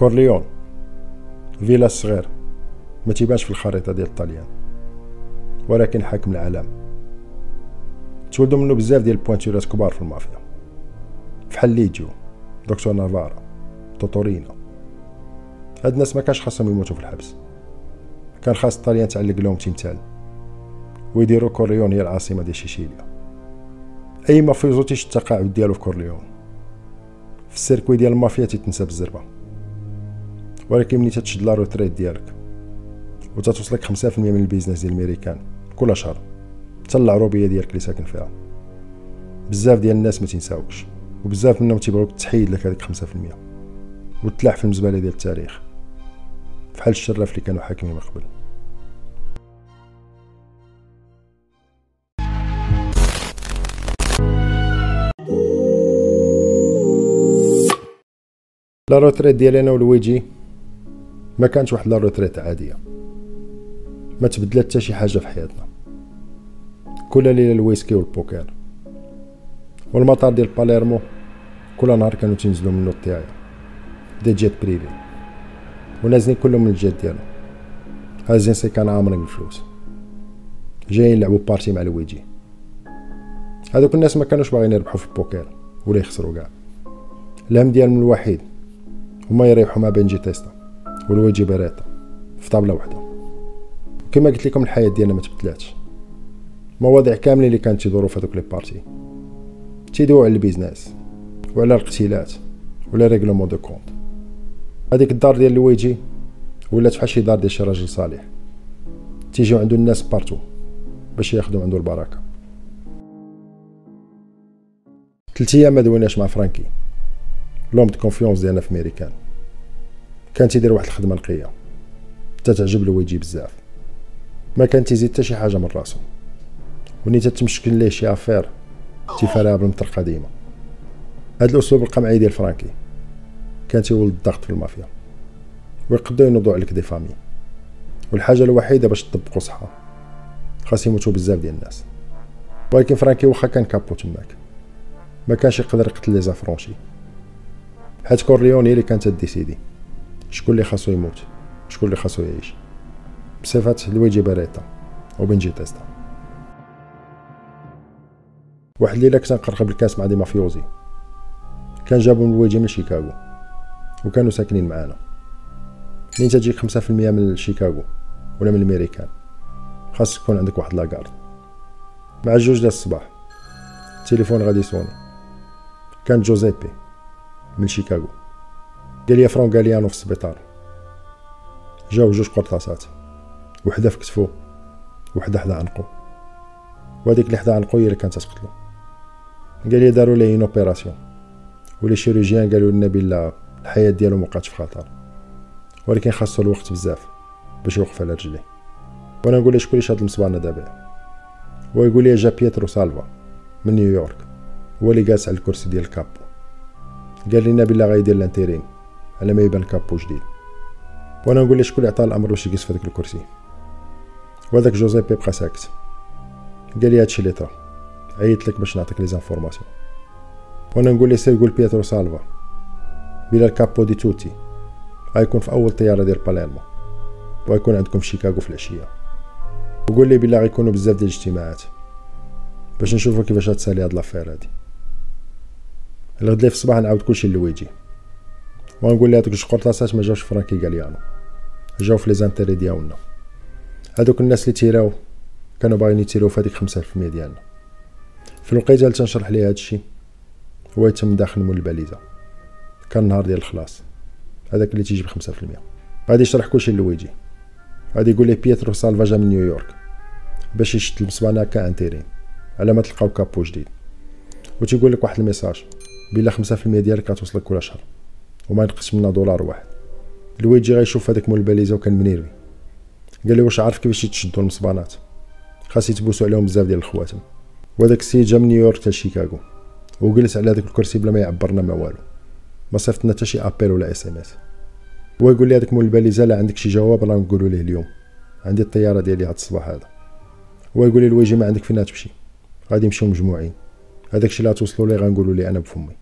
كورليون village صغير ما تيبانش في الخريطة ديال الطليان. ولكن حاكم العالم. تولدوا منه بزاف ديال ال pointure ات كبار في المافيا. فحال ليجيو دكتور نافارا توتو رينا. هاد الناس ما كانش خاصهم يموتوا في الحبس. كان خاص الطليان تعلق لهم تمثال. ويديروا كورليون هي العاصمة ديال سيسيليا أي mafioso تيش التقاعد ديالو في كورليون. في ال circuit ديال المافيا تيتنسى بالزربة. ولكن ملي تتشد la retraite ديالك وتتوصلك خمسة في المية من ال business ديال الميريكان كل شهر حتى العروبيه ديالك اللي ساكن فيها. بزاف ديال الناس ما تنساوكش وبزاف منهم تيبغيوك تحيد لك هذيك خمسة في المية وتلاح في المزبله ديال التاريخ بحال الشراف اللي كانوا حاكمين من قبل. la retraite ديال أنا ولويجي ما كانت واحد la retraite عادية. ما تبدلت حتى شي حاجة في حياتنا. كل ليلة الويسكي والبوكر والمطار ديال باليرمو كل نهار كانوا تنزلوا منو الطيايا des jets privés. ونازلين كلهم من ال jet ديالهم. هازين صيكان عامرين بالفلوس جايين يلعبوا partie مع لويجي هذوك الناس ما كانوش باغيين يربحوا في البوكر ولا يخسروا كاع. الهم ديالهم الوحيد هما يريحوا مع بنجي تيستا. ولويجي بريتا في طابلة وحدة. كما قلت لكم الحياة ديالنا ما تبدلاتش. المواضيع كاملين اللي كانت تدوروا في هذوك les parties. تيدويو على ال business وعلى الاقتتالات ولا règlements de compte. هذيك الدار ديال لويجي ولات بحال شي دار ديال شي راجل صالح. تيجيو عنده الناس partout باش ياخدو عنده البركة. ثلاث أيام ما دويناش مع فرانكي. l'homme de confiance ديالنا في ميريكان كان تيدير واحد الخدمة نقية. تتعجب لويجي بزاف. ما كان تيزيد حتى شي حاجة من راسو. وملي تتمشكل ليه شي affaire تيفارها بالمطرقه ديما. هاد الأسلوب القمعي ديال فرانكي كان تيولد الضغط في المافيا. ويقدروا ينوضوا عليك des familles والحاجة الوحيدة باش تطبقوا صحة. خاص يموتوا بزاف ديال الناس. ولكن فرانكي واخا كان capo تماك. ما كانش يقدر يقتل les affranchis. حيت كورليوني اللي كانت décider شكون اللي خاصو يموت شكون اللي خاصو يعيش بصفات لويجي باريتا وبنجي تيستا واحد الليلة كنت نقرقب بالكاس مع des mafiosi كان جابو من لويجي من شيكاغو وكانوا ساكنين معانا منين تجيك خمسة في المية من شيكاغو ولا من الميريكان خاص تكون عندك واحد la garde مع جوج ديال الصباح التليفون غادي يصوني كان جوزيبي من شيكاغو قال لي فرانكي غاليانو في السبيطار. جاو جوج قرطاسات. وحدة في كتفو وحدة حدا عنقو وهذيك اللي حدا عنقو هي اللي كانت تقتلو قال لي داروا ليه opération و les chirurgiens قالوا لنا بلا الحياة ديالو مبقاتش في خطر. ولكن خاصو الوقت بزاف باش يوقف على رجليه. وأنا نقول له شكون اللي شاد المصبانة دابا؟ هو يقول لي جا بيترو سالفا من نيويورك. هو اللي جالس على الكرسي ديال ال capo قال لنا بلا غيدير l'intérim على ما يبان capo جديد. وأنا نقول له شكون اللي عطاه الامر باش يجلس في هذاك الكرسي. وهذاك جوزيبي بقى ساكت. قال لي هادشي اللي طرا. عيط لك باش نعطيك les informations. وأنا نقول لي سير قول بيترو سالفا. بلا ال capo di tutti. غيكون في أول طيارة ديال باليرمو. وغيكون عندكم شيكاغو في العشية. وقول لي بلا غيكونوا بزاف ديال الاجتماعات. باش نشوفوا كيفاش غتسالي هاد l'affaire هادي. الغد في الصباح نعاود كلشي لويجي. ونقول لي هادوك القرطاسات ما جاوش فرانكي غاليانو جاو في les intérêts ديالنا هادوك الناس اللي تيراو كانوا باغيين يتيراو في هذيك 5% ديالنا في الوقيته اللي تنشرح ليه هادشي هو يتم داخل مول الباليزه كان النهار ديال الخلاص هذاك اللي تيجي بخمسة في المية غادي يشرح كلشي لويجي غادي يقول لي بيترو سالفا جا من نيويورك باش يشد المصبانة ك intérim على ما تلقاو capo جديد و تيقول لك واحد ال message بلا خمسة في المية ديالك غتوصلك كل شهر وما ينقص منا دولار واحد. لويجي غيشوف هذاك مول الباليزة وكان منيرفي قال لي واش عارف كيفاش يتشدوا المصبانات. خاص يتبوسوا عليهم بزاف ديال الخواتم. وهذاك السيد جا من نيويورك حتى شيكاغو وجلس على هذاك الكرسي بلا ما يعبرنا ما والو. ما صيفطنا حتى شي appel ولا SMS. هو يقول لي هذاك مول الباليزة لا عندك شي جواب راه نقولوا ليه اليوم. عندي الطيارة ديالي هاد الصباح هذا. هو يقول لي لويجي ما عندك فين تمشي. غادي نمشيو مجموعين. هذاك الشيء اللي توصلوا ليه غنقولوا ليه أنا بفمي.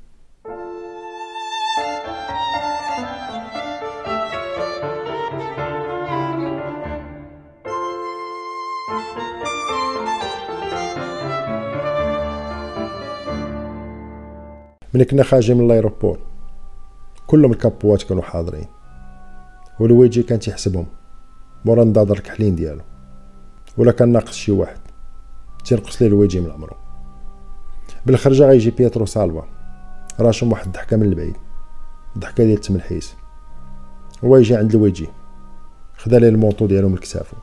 ملي كنا خارجين من l'aéroport كلهم الكابوات كانوا حاضرين. ولويجي كان تيحسبهم مورا نضاضر الكحلين ديالو. ولا كان ناقص شي واحد. تينقص ليه لويجي من عمرو بالخرجة غيجي بيترو سالفا. راشم واحد الضحكة من البعيد. الضحكه ديال التملحيس هو يجي عند لويجي خدا ليه ال manteau ديالو من كتافو.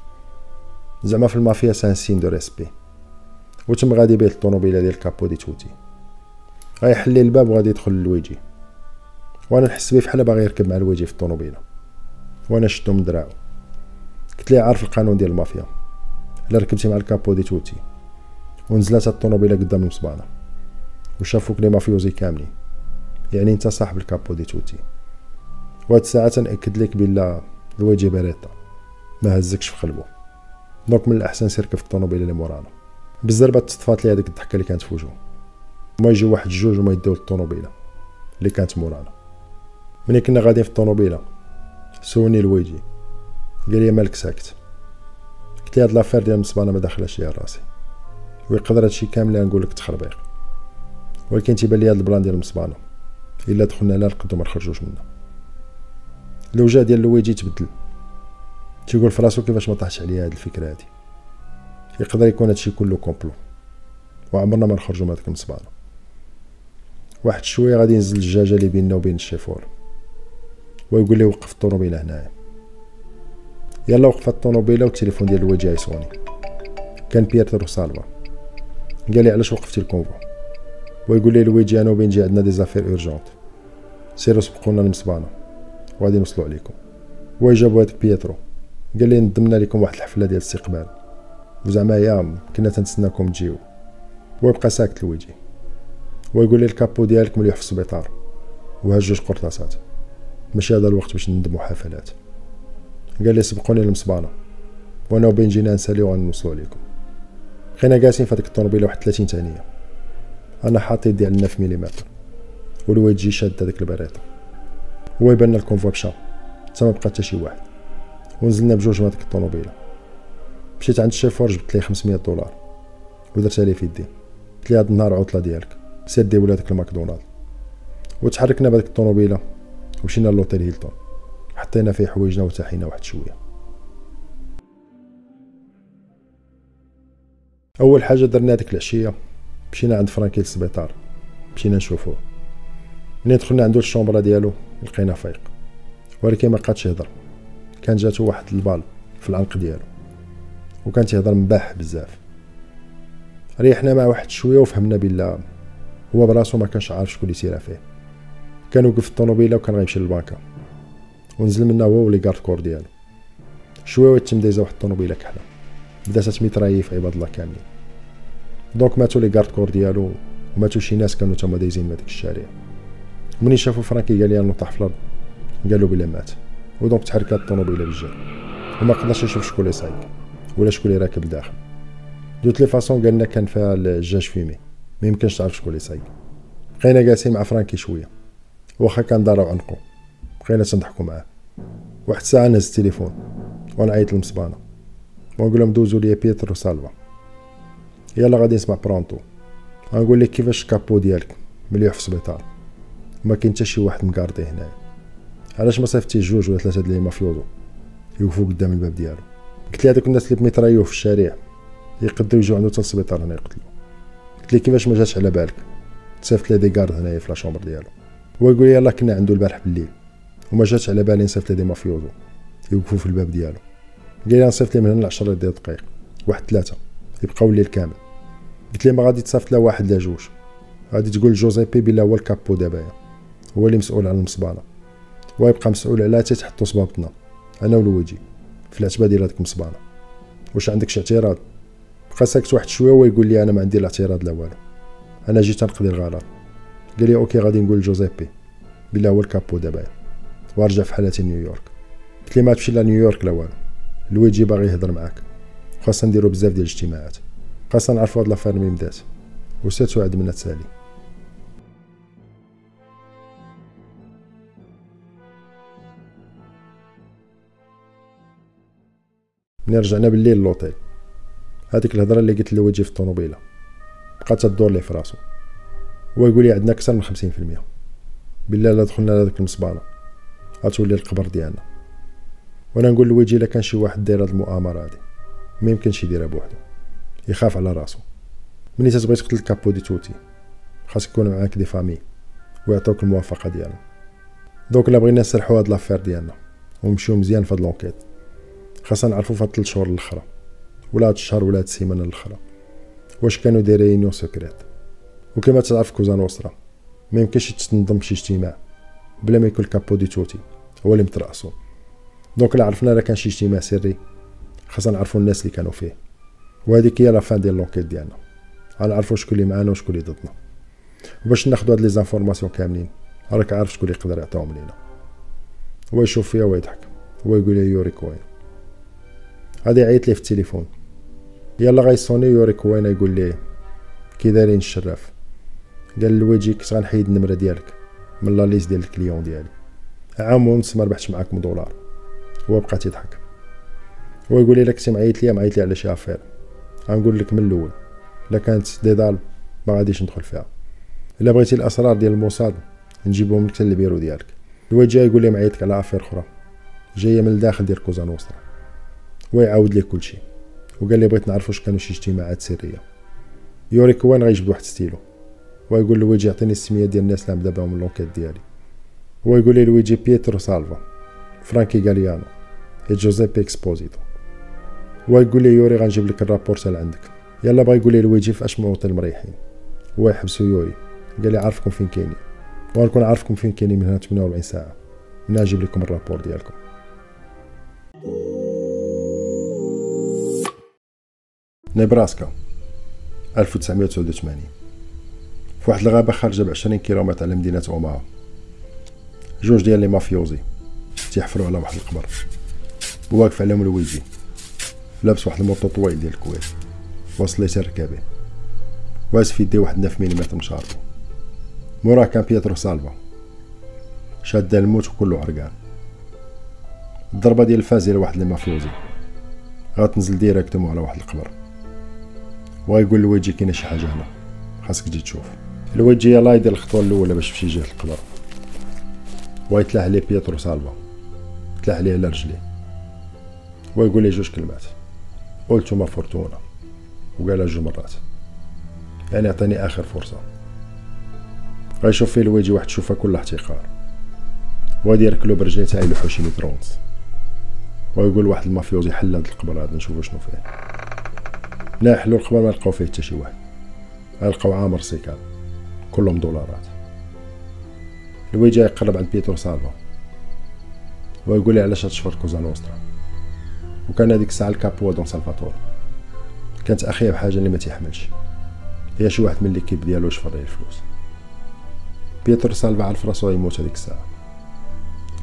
زعما في المافيا c'est un signe de respect. وتم غادي بيه الطوموبيله ديال capo di tutti. غيحلي الباب وغادي يدخل لويجي وأنا نحس بيه فحال باغي يركب مع لويجي في الطوموبيلة. وأنا شدو من دراعو قلت ليه عارف القانون ديال المافيا؟ إلا ركبتي مع ال capo di tutti. ونزلت الطوموبيلة قدام المصبانه وشافوك لي mafiosi كاملين. يعني انت صاحب ال capo di tutti. وهاد الساعة تنأكد لك بلا لويجي باريتا ما هزكش في قلبو. donc من الأحسن سير في الطوموبيلة اللي مورانا. بالزربه تصطفات لي هذيك الضحكة اللي كانت في وجهو ما يجيو واحد جوج وما يديو الطوموبيلة اللي كانت مورانا. ملي كنا غاديين في الطوموبيلة. سولني لويجي قال لي مالك ساكت. قلت هاد l'affaire ديال المصبانه ما داخلاش ليا راسي. ويقدر هادشي كامل نقول لك تخربيق. ولكن تيبان لي هاد ال plan ديال المصبانه إلا دخلنا لا نقدو ما نخرجوش منها. الوجه ديال لويجي تبدل تيقول فراسو كيفاش ما طاحش عليا هاد الفكرة هادي. يقدر يكون هادشي كله complot. وعمرنا ما نخرجو من هاديك المصبانه واحد شوية غادي ينزل الزجاجة اللي بيننا وبين الشيفور ويقول لي وقف الطوموبيله هنايا. يلا وقفت الطوموبيله والتليفون ديال لويجي يصوني. كان بيترو سالفا. قال لي علاش وقفتي ال convoi؟ ويقول لي لويجي أنا وبينجي عندنا des affaires urgentes سيرو سبقونا المصبانه وغادي نوصلوا عليكم. ويجابوا هذاك بيترو قال لي نظمنا لكم واحد الحفلة ديال الاستقبال. وزعما يا كنا تنتسناكم تجيو. ويبقى ساكت لويجي ويقول لي ال capo ديالك مليح في السبيطار. وهاز جوج قرطاسات. ماشي هذا الوقت باش نظمو حفلات. قال لي سبقوني للمصبانه وأنا وبينجي نساليو غنوصلو عليكم. بقينا جالسين في هذيك الطوموبيله واحد 30 ثانية. أنا حاطط يدي على 9 ملم ولويجي شاد هذيك ال Beretta. هو يبان ال convoi مشى حتى ما بقى حتى شي واحد. ونزلنا بجوج من هذيك الطوموبيلة. مشيت عند الشيفور جبت ليه 500 دولار. ودرتها ليه في يدي. قلت ليه هاد النهار عطلة ديالك. سير دي ولادك الماكدونالد وتحركنا بهذيك الطوموبيلة ومشينا لوطيل هيلتون. حطينا فيه حوايجنا وارتاحينا واحد شوية. أول حاجة درنا ديك العشية مشينا عند فرانكي للسبيطار. مشينا نشوفوه ملي دخلنا عنده ال chambre ديالو لقيناه فايق. ولكن ما بقاتش يهضر. كان جاتو واحد ال balle في العنق ديالو. وكان تيهضر مبحوح بزاف. ريحنا مع واحد شوية وفهمنا بلا هو براسو ما كانش عارف شكون اللي تيرا فيه كان وقف الطوموبيله وكان غيمشي للبانكا ونزل منا هو و les gardes corps ديالو. شوية ويتم دايزه واحد الطوموبيله كحله بدات تميتراي في عباد الله كاملين. donc ماتوا les gardes corps ديالو وماتوا شي ناس كانوا تما دايزين هذاك الشارع. منين شافوا فرانكي؟ قال لي طاح في الأرض. قالوا بلا مات. و donc تحركات الطوموبيله بالجهد وما قدرش يشوف شكون اللي سايق ولا شكون اللي راكب لداخل de toutes les façons قال لنا كان فيها الزجاج fumé ما يمكنش تعرف شكون اللي سايق بقينا جالسين مع فرانكي شوية. واخا كان ضارب عنقو. بقينا تنضحكوا معاه. واحد الساعة نهز التليفون. وأنا عيط للمصبانه ونقول لهم دوزو ليا بيترو سالفا يلا غادي نسمع pronto. غنقول لك كيفاش ال capo ديالك. مليح في السبيطار. ما كاين حتى شي واحد مكاردي هنايا. علاش ما صيفتي جوج ولا ثلاثة ديال mafioso يوقفوا قدام الباب ديالو. قلت لي هذوك الناس اللي بميترايو في الشارع يقدروا يجيو عنده حتى السبيطار هنا يقتلو. قلت لي كيفاش ما جاتش على بالك؟ تصيفط لي des gardes هنايا في la chambre ديالو. هو يقول يلاه كنا عنده البارح بالليل. وما جاتش على بالي نصيفط لي des mafioso. يوقفوا في الباب ديالو. قال لي نصيفط لي من هنا 10 ديال الدقائق واحد ثلاثة يبقاو الليل كامل. قلت لي ما غادي تصيفط لا واحد لا جوج. غادي تقول جوزيبي بلا هو ال capo دابا هو اللي مسؤول على المصبانه ويبقى مسؤول على تحطو صبابطنا. أنا ولويجي في العتبة ديال هذيك المصبانه واش عندك شي اعتراض؟ بقى ساكت واحد شوية ويقول لي أنا ما عندي لا اعتراض لا والو. أنا جيت نقضي الغلط قال لي OK غادي نقول جوزيبي. بلا هو ال capo دابا وارجع في حالتي نيويورك. قلت لي ما تمشي لنيويورك لا والو. لويجي باغي يهضر معاك. خاصنا نديرو بزاف ديال الاجتماعات. خاصنا نعرفو هاد l'affaire مين بدات وسات وعد منا تسالي ملي رجعنا بالليل لوطيل هذيك الهضرة اللي قلت للويجي في الطوموبيلة. بقات تدور ليه في راسو. هو يقول لي عندنا أكثر من 50% بلا إلا دخلنا لهاديك المصبانه غتولي القبر ديالنا. وأنا نقول لويجي إلا كان شي واحد داير هاد المؤامرة هادي ما يمكنش يديرها بوحدو. يخاف على راسو. ملي تتبغي تقتل capo di tutti خاصك يكون معاك des familles ويعطوك الموافقة ديالهم. donc إلا بغينا نسرحو هاد l'affaire ديالنا ونمشيو مزيان في هاد l'enquête. خاصنا نعرفو في هاد 3 شهور الأخرى ولا هاد الشهر ولا هاد السيمانه الأخرى. واش كانوا دايرين réunion secrète. وكما تعرف كوزا نوسترا ما يمكنش تنظم شي اجتماع بلا ما يكون capo di tutti هو اللي مترأسو donc الا عرفنا إلا كان شي اجتماع سري خاصنا نعرفو الناس اللي كانوا فيه. وهذيك هي la fin ديال l'enquête ديالنا. غنعرفو شكون اللي معانا وشكون اللي ضدنا. وباش ناخدو هاد les informations كاملين راك عارف شكون اللي يقدر يعطيهم لينا. هو يشوف فيا ويضحك. هو يقول لي يوري كوين غادي يعيط لي في التليفون. يلا غيصوني يوري كوين يقول لي كي دايرين الشراف. قال لويجي كنت غنحيد النمرة ديالك من la liste ديال ال clients ديالي. عام ونص ما ربحتش معاكم دولار. هو بقى تيضحك. هو يقول لي إلا كنتي معيط ليا معيط لي على شي affaire غنقول لك من الأول. إلا كانت ديدال ما غاديش ندخل فيها. إلا بغيتي الأسرار ديال الموساد نجيبهم لك للبيرو ديالك. الواد يقول لي معيطك على affaire أخرى. جاية من الداخل ديال كوزا نوسترا ويعاود لي كلشي. وقال لي بغيت نعرف واش كانوا شي اجتماعات سرية. يوري كوين غيجبد واحد ستيلو. ويقول لويجي يعطيني السمية ديال الناس اللي دابا من l'enquête ديالي. هو يقول لي لويجي بيترو سالفا فرانكي غاليانو اي جوزيبي اكسبوزيتو هو يقول لي يوري غنجيب لك ال rapport تال عندك. يلا بغا يقول لي لويجي اش موطن مريحين. هو يحبسو يوري. قال لي عارفكم فين كاينين. وغنكون عارفكم فين كاينين من هنا 48 ساعة. نجيب لكم ال rapport ديالكم. نبراسكا 1989 في واحد الغابة خارجة بعشرين كيلومتر على مدينة أوماها. جوج ديال les mafiosi تيحفروا على واحد القبر. واقف عليهم لويجي لابس واحد المونطو طويل ديال الكويت. واصل ليه تال ركابيه وفي يديه واحد 9 ملم مشارجي موراه كان بيترو سالفا. شاد الموت وكله عرقان. الضربة ديال الفاز ديال واحد ال mafiosi غتنزل directement على واحد القبر. ويقول لويجي كاينة شي حاجة هنا. خاصك تجي تشوف. لويجي يلاه يدير الخطوة الأولى باش يمشي جهة القبر. ويتلاح عليه بيترو سالفا. تلاح عليه على رجليه ويقول لي جوج كلمات. قلتو ما فورتونا. وقالها جوج مرات. يعني عطيني آخر فرصة. غيشوف فيه الويجي واحد شوفه كل احتقار. وغادي يركلو برجليه تاعي لحوشيني ترونس ويقول واحد المافيوزي حل هاد القبر هذا نشوفو شنو فيه. لا حلو القبر ما لقاو فيه حتى شي واحد. لقاوه عامر les sacs كلهم دولارات. لويجي يقرب عند بيترو سالفا. ويقول لي علاش تتشفر كوزا نوسترا. وكان هذيك الساعة ال capo دون سالفاتور. كانت أخيب حاجة اللي ما تيحملش. هي شي واحد من l'équipe ديالو شفر ليه الفلوس. بيتر سالفا عرف راسو يموت هذيك الساعة.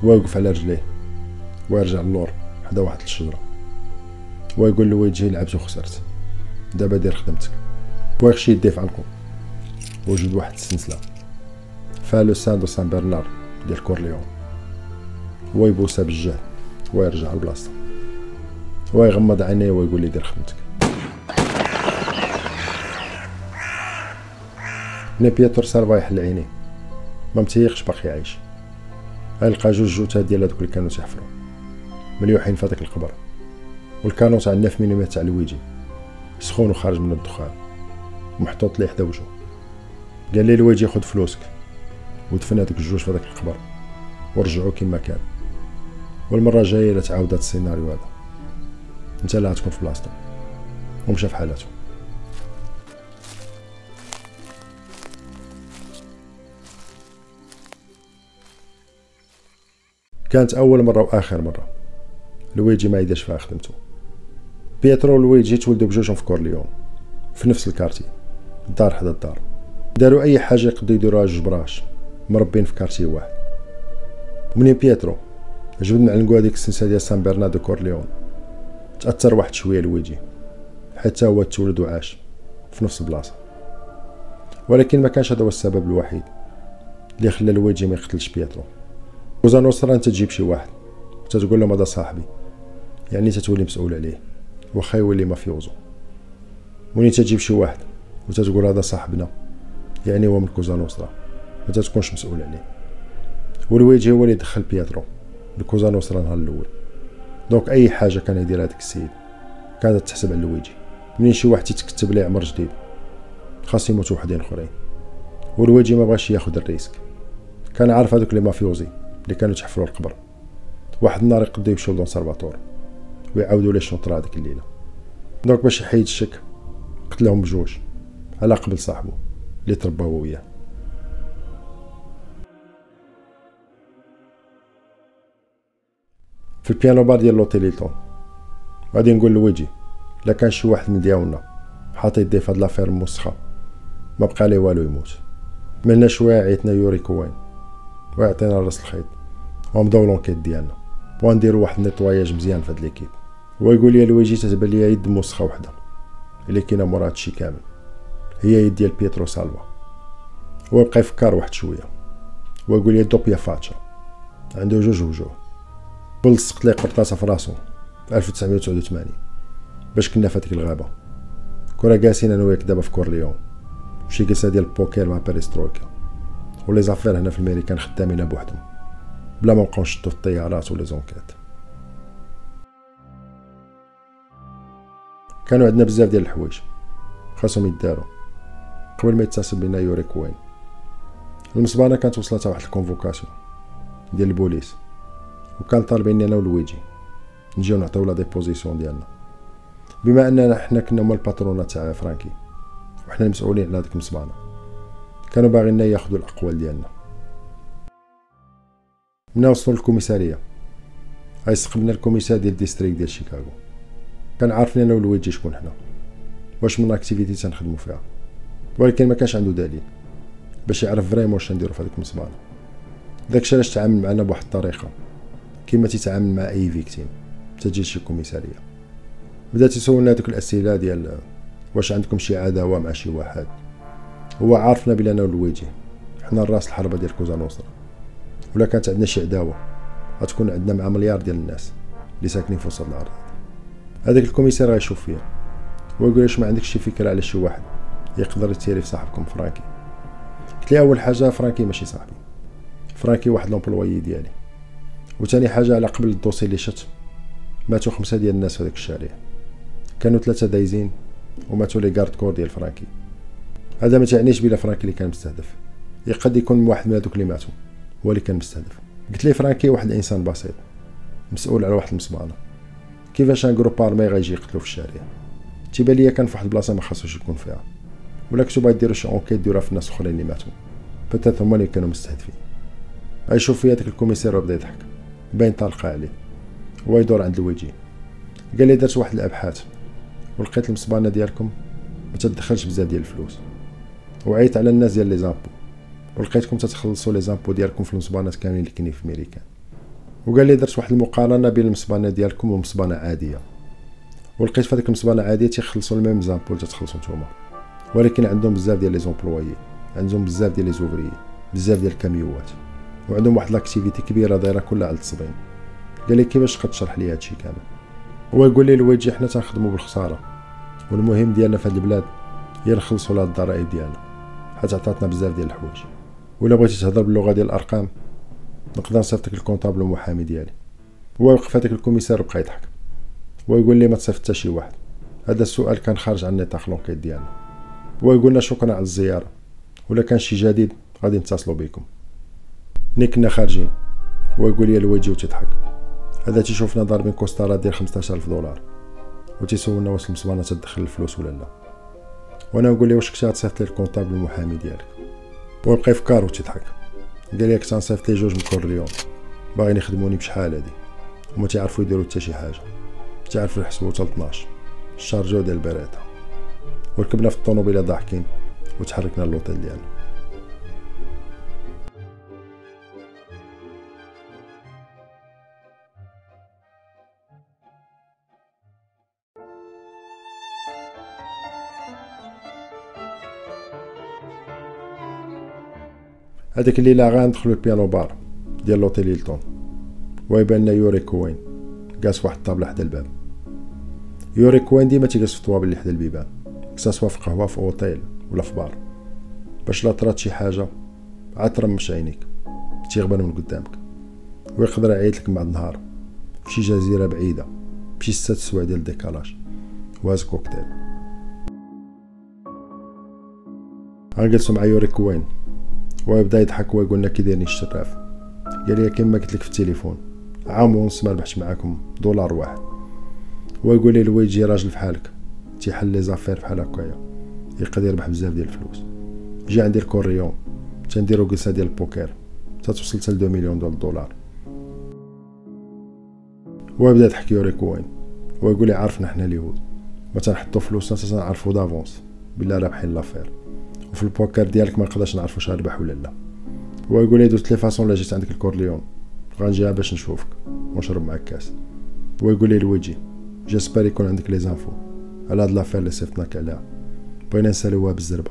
واقف على رجليه. ويرجع للور. حدا واحد الشجره ويقول لويجي لعبت وخسرت دابا دير خدمتك. ويخشي يديه فعنقو ويجبد واحد السلسلة. فيها le saint de سان برنار ديال كورليون. هو يبوسها بالجهد ويرجع لبلاصتو ويغمض عينيه ويقول لي دير خدمتك. ملي بيتر سالفا يحل عينيه. ما متيقش باقي عايش غيلقى جوج جثث ديال هادوك اللي كانوا تيحفروا مليوحين في هذاك القبر. وال canon تاع 9 ملم تاع لويجي سخون وخارج من الدخان. محطوط ليه حدا وجهو قال لي لويجي خد فلوسك ودفن هذوك الجوج في هذاك القبر. ورجعو كما كان. والمرة الجاية إلا تعاود هذا السيناريو هذا. أنت اللي غتكون في بلاصتو ومشى في حالاتو كانت أول مرة وآخر مرة. لويجي ما يداش فيها خدمته. بيترو ولويجي تولدوا بجوجهم في كورليون في نفس ال quartier الدار حدا الدار. داروا أي حاجة يقدروا يديروها جوج براهش مربين في quartier واحد. ومنين بيترو جبد من عنقو هذيك السلسلة ديال سان برناردو كورليون تأثر واحد شوية لويجي حتى هو تولد وعاش في نفس البلاصة. ولكن ما كانش هذا هو السبب الوحيد اللي خلى لويجي ما يقتلش بيترو. كوزا نوسترا أنت تجيب شي واحد تتقول لهم هذا صاحبي؟ يعني تتولي مسؤول عليه. واخا يولي mafioso. ملي تجيب شي واحد وتتقول هذا صاحبنا. يعني هو من كوزا نوسترا. ما تكونش مسؤول عليه. ولويجي هو اللي دخل بياترو. لكوزا نوسترا نهار الأول. donc أي حاجة كان يدير هذاك السيد كانت تحسب على لويجي منين شي واحد تيتكتب ليه عمر جديد. خاص يموتوا وحدين أخرين. ولويجي ما بغاش ياخذ ال risque. كان عارف هذوك les mafiosi اللي كانوا تحفروا القبر. واحد النهار يقدروا يمشيو لدون سالفاتور ويعاودوا ليه شنو طرا هذيك الليلة. donc باش يحيد الشك قتلهم بجوج على قبل صاحبه اللي تربى هو وياه. في ال piano bar ديال l'hôtel هيلتون غادي نقول لويجي لا كان شي واحد من حاط يديه في هاد l'affaire موسخه ما بقى ليه والو يموت. من هنا شوية يعيطنا يوري كوين ويعطينا راس الخيط. ونبداو l'enquête ديالنا. ونديرو واحد nettoyage مزيان في هاد l'équipe. هو يقول لي لويجي تتبان ليا يد موسخة وحدة. اللي كاينة مورا هادشي كامل. هي يد ديال بيترو سالفا. هو بقى يفكر واحد شوية. هو يقول لي doppia faccia. عنده جوج وجوه. لصقت ليه قرطاسة في راسو. في 1989 باش كنا في هذيك الغابة. كنا جالسين أنا وياك دابا في كورليون شي جلسه ديال البوكير مع بيريسترويكا و les affaires هنا في الميريكان خدامين بوحدهم. بلا ما نبقاو نشدو في الطيارات و les enquêtes. كانوا عندنا بزاف ديال الحوايج. خاصهم يدارو. قبل ما يتصل بينا يوري كوين المصبانه كانت وصلتها واحد ال convocation ديال البوليس. وكان طالبيني أنا ولويجي نجيو نعطيو la déposition ديالنا. بما أننا حنا كنا هما الباترونات تاع فرانكي وحنا المسؤولين على هذيك المصبانه كانوا باغينا ياخذوا الأقوال ديالنا. منا وصلنا للكوميسارية. هو يستقبلنا ال commissaire ديال ال district ديال شيكاغو. كان عارفين أنا ولويجي شكون حنا. واش من activité تنخدمو فيها. ولكن ما كانش عنده دليل باش يعرف vraiment واش نديرو في هذيك المصبانه داكشي علاش تعامل معنا بواحد الطريقة. كيما تيتعامل مع أي victime تجي شي كوميسارية. بدا تيسولنا هذوك الأسئلة ديال واش عندكم شي عداوة مع شي واحد. هو عارفنا بلي أنا ولويجي حنا راس الحربة ديال كوزا نوصرا ولا كانت عندنا شي عداوة. غتكون عندنا مع مليار ديال الناس اللي ساكنين في وسط الأرض. هذاك ال commissaire غيشوف فيا. ويقول واش ما عندكش شي فكرة على شي واحد؟ يقدر يتيري في صاحبكم فرانكي. قلت لي أول حاجة فرانكي ماشي صاحبي. فرانكي واحد l'employé ديالي. وثاني حاجة على قبل ال dossier اللي شت ماتوا خمسة ديال الناس في هذاك الشارع. كانوا ثلاثة دايزين وماتوا les gardes corps ديال فرانكي. هذا ما تعنيش بلا فرانكي اللي كان مستهدف. يقد يكون واحد من هذوك اللي ماتوا هو اللي كان مستهدف. قلت لي فرانكي واحد الانسان بسيط مسؤول على واحد المصبانه كيفاش un groupe armé غيجي يقتلو في الشارع؟ تيبان ليا كان في واحد البلاصة ما خاصوش يكون فيها. ولا كنتو باغي ديرو شي enquête ديروها في الناس الاخرين اللي ماتوا. peut-être هما اللي كانوا مستهدفين. غيشوف فيا داك ال commissaire وبدا يضحك. باين طالقه عليه. هو يدور عند لويجي قال لي درت واحد الابحاث. ولقيت المصبانه ديالكم. ما تدخلش بزاف ديال الفلوس. وعيطت على الناس ديال les impôts. ولقيتكم تتخلصوا les impôts ديالكم في المصبانات كاملين اللي كاينين في ميريكان وقال لي درت واحد المقارنة بين المصبانه ديالكم ومصبانه عادية. ولقيت في هذيك المصبانه عادية تيخلصوا ال même impôts اللي تتخلصوا نتوما. ولكن عندهم بزاف ديال les employés عندهم بزاف ديال les ouvriers بزاف ديال الكاميوات. وعندهم واحد l'activité كبيرة دايرة كلها على التصبين. قال لي كيفاش تقدر تشرح لي هادشي كامل؟ هو يقول لي لويجي حنا تنخدموا بالخسارة. والمهم ديالنا في هاد البلاد هي نخلصوا لها الضرائب ديالنا. حيت عطاتنا بزاف ديال الحوايج. ولا بغيتي تهضر باللغة ديال الأرقام؟ نقدر نصيفط لك ال comptable المحامي ديالي. هو وقف هذاك ال commissaire وبقى يضحك. هو يقول لي ما تصيفط حتى شي واحد. هذا السؤال كان خارج عن نطاق l'enquête ديالنا. هو يقول لنا شكرا على الزيارة. ولا كان شي جديد غادي نتصلوا بكم. ملي كنا خارجين. هو يقول لي لويجي وتيضحك. هذا تيشوفنا ضاربين كوستارات ديال 15000 دولار. وتيسولنا واش المصبانه تدخل الفلوس ولا لا. وأنا نقول ليه واش كنتي غتصيفط لي ال comptable المحامي ديالك. هو بقى يفكر وتضحك. قال لي كنت غنصيفط لي جوج من كورليون باغيين يخدموني بشحال هادي؟ وما تعرفوا يديروا حتى شي حاجة. تعرفوا يحسبوا حتى 12 ال chargeur ديال البيريطا وركبنا في الطوموبيله ضاحكين وتحركنا للوطيل ديالنا. هذيك الليلة غندخلو ال piano bar ديال l'hôtel هيلتون ويبان لنا يوري كوين جالس واحد الطابلة حدا الباب. يوري كوين ديما تيجلس في الطوابل اللي حدا البيبان. كساسوا في قهوة في أوتيل ولا في بار. باش لا طرات شي حاجة عاد ترمش عينيك. تيغبر من قدامك. ويقدر يعيط لك بعد النهار فشي جزيرة بعيدة. بشي ستة سوايع ديال ال décalage. واز كوكتيل. غنجلسو مع يوري كوين. ويبدا يضحك ويقول لنا كي دايرني الشراف. قال لي كيما قلت لك في التليفون عام ونص ما ربحتش معاكم دولار واحد. ويقول لي لويجي راجل فحالك تيحل les affaires بحال هكايا. يقدر يربح بزاف ديال الفلوس. جي عندي لكورليون تنديرو جلسه ديال البوكر تتوصل حتى ل 2 مليون دول دولار. وبدا يضحك يوري كوين ويقول لي عارفنا حنا اليهود. ما تنحطو فلوسنا تنعرفو d'avance. بلا رابحين l'affaire وفي البوكر ديالك ما نقدرش نعرفو واش ربح ولا لا. ويقول لي de toutes les façons لا جيت عندك لكورليون غنجيها باش نشوفك. ونشرب معاك كاس. ويقول لي لويجي j'espère يكون عندك les infos. على هاد l'affaire اللي صيفطناك عليها. بغينا نساليوها بالزربة.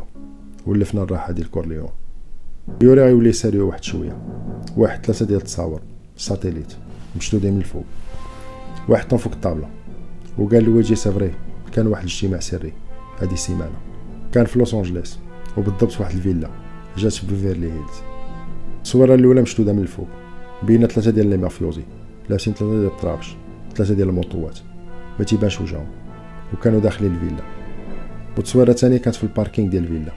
ولفنا الراحة ديال كورليون يوري غيولي يساليو واحد شوية. واحد ثلاثة ديال التصاور. satellite. مشدودين من الفوق. واحد طون فوق الطابلة. وقال لويجي c'est vrai كان واحد الاجتماع سري. هادي السيمانه كان في لوس أنجليس. وبالضبط واحد الفيلا جات في بيفيرلي هيلز الصورة الأولى مشدودة من الفوق بين ثلاثة ديال les mafiosi لابسين ثلاثة ديال الطرابش ثلاثة ديال الموطوات ما تيبانش وجههم وكانوا داخلين الفيلا. والتصويره الثانية كانت في الباركينغ ديال الفيلا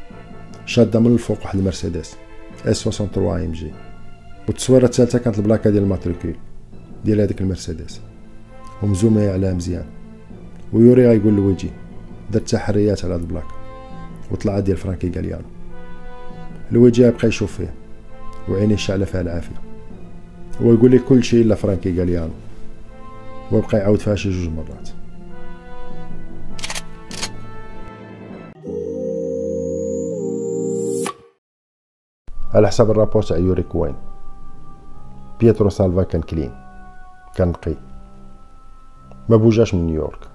شادة من الفوق واحد المرسيدس S 63 AMG. والتصويره الثالثة كانت البلاكة ديال ال matricule ديال هذيك المرسيدس. ومزومه عليها مزيان. ويوري غيقول لويجي درت تحريات على هاد البلاكه وطلع ديال فرانكي غاليانو لويجي بقى يشوف فيه وعينيه شعلة فيها العافية. ويقول لي كل شيء إلا فرانكي غاليانو ويبقى يعاود فيها شي جوج مرات. على حسب ال rapport تاع يوري كوين بيترو سالفا كان clean. كان نقي. ما بوجاش من نيويورك.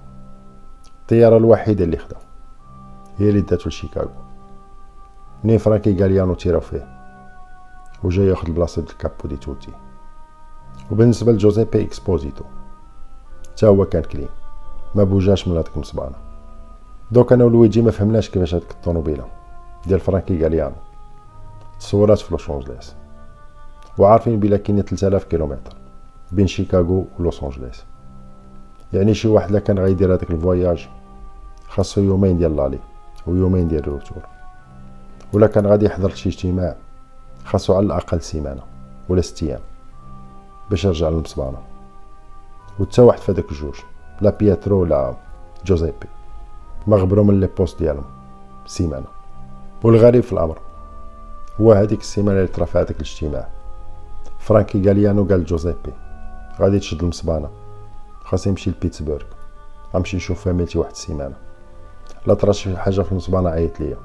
الطيارة الوحيدة اللي خدا هي اللي داتو لشيكاغو. منين فرانكي غاليانو تيراو فيه. وجا ياخد بلاصة ال capo di tutti. وبالنسبة لجوزيبي إكسبوزيتو. تا هو كان clean. ما بوجاش من هاديك المصبانة دوك أنا ولويجي ما فهمناش كيفاش هاديك الطوموبيلة ديال فرانكي غاليانو. تصورات في لوس انجليس وعارفين بلا كاين 3000 كيلومتر بين شيكاغو ولوس انجليس يعني شي واحد لا كان غيدير هذاك ال voyage خاصو يومين ديال l'aller ويومين ديال ال retour ولا كان غادي يحضر شي اجتماع خاصو على الأقل سيمانة ولا ست أيام باش يرجع للمصبانه وتا واحد في هذاك الجوج لا بياترو ولا جوزيبي. ما غبروا من les postes ديالهم. سيمانة. والغريب في الأمر هو هذيك السيمانة اللي طرا في هذاك الاجتماع. فرانكي غاليانو قال جوزيبي غادي تشد المصبانه خاص يمشي لبيتسبورغ غنمشي نشوف فاميلتي واحد السيمانة. لا طرا شي حاجة في المصبانه عيط ليا.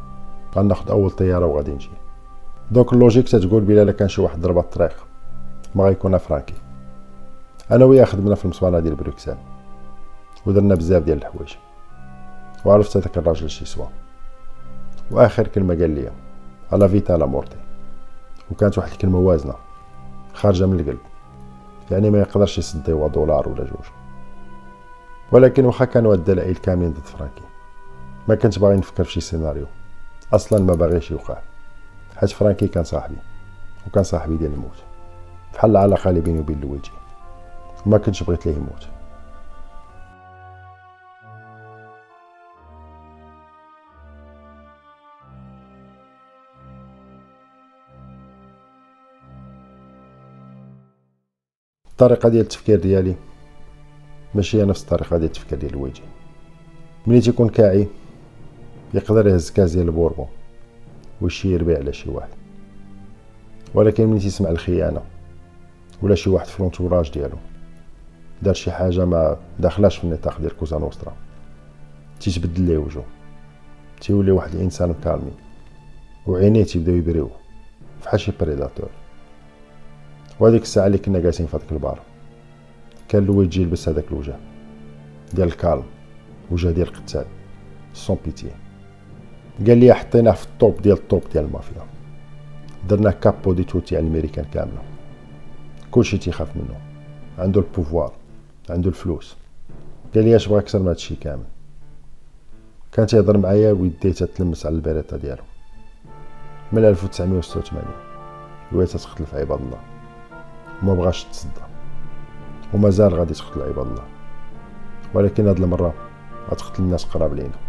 غناخد أول طيارة وغادي نجي. donc la logique تتقول بلا الا كان شي واحد ضرب الطريق. ما غيكون فرانكي. أنا وياه خدمنا في المصبانه ديال بروكسل. ودرنا بزاف ديال الحوايج. وعرفت هذاك الراجل شي سوا. وآخر كلمة قال لي alla vita alla morte وكانت واحد الكلمة وازنة خارجة من القلب. يعني ما يقدرش يصديوها دولار ولا جوج. ولكن واخا كانوا الدلائل كاملين ضد فرانكي. ما كنت باغي نفكر في شي سيناريو. أصلا ما باغيش يوقع. حيت فرانكي كان صاحبي وكان صاحبي ديال الموت. بحال العلاقة اللي بيني وبين لويجي وما كنتش بغيت ليه يموت. الطريقة ديال التفكير ديالي ماشي هي نفس الطريقة ديال التفكير ديال لويجي ملي تيكون كاعي يقدر يهز كاس ديال ال bourbon ويشير بيه على شي واحد. ولكن ملي تيسمع الخيانة ولا شي واحد في l'entourage ديالو دار شي حاجة ما داخلاش في النطاق ديال كوزا نوسترا تيتبدل ليه وجهو تيولي واحد الإنسان calme وعينيه تيبداو يبريو فحال شي prédateur وهذيك الساعة اللي كنا جالسين في هذاك البار كان لويجي يلبس هذاك الوجه ديال ال calme وجه ديال القتال sans pitié قال لي حطيناه في ال top ديال ال top ديال المافيا. درنا capo di tutti على الميريكان كاملة. كلشي تيخاف منه. عنده ال pouvoir عنده الفلوس. قال لي أش بغا أكثر من هادشي كامل؟ كان تيهضر معايا ويديه تتلمس على البريطة ديالو. من 1986 وهي تتقتل في عباد الله. وما بغاش تصدى ومازال غادي تقتل عباد الله. ولكن هاد المرة غتقتل الناس قراب لينا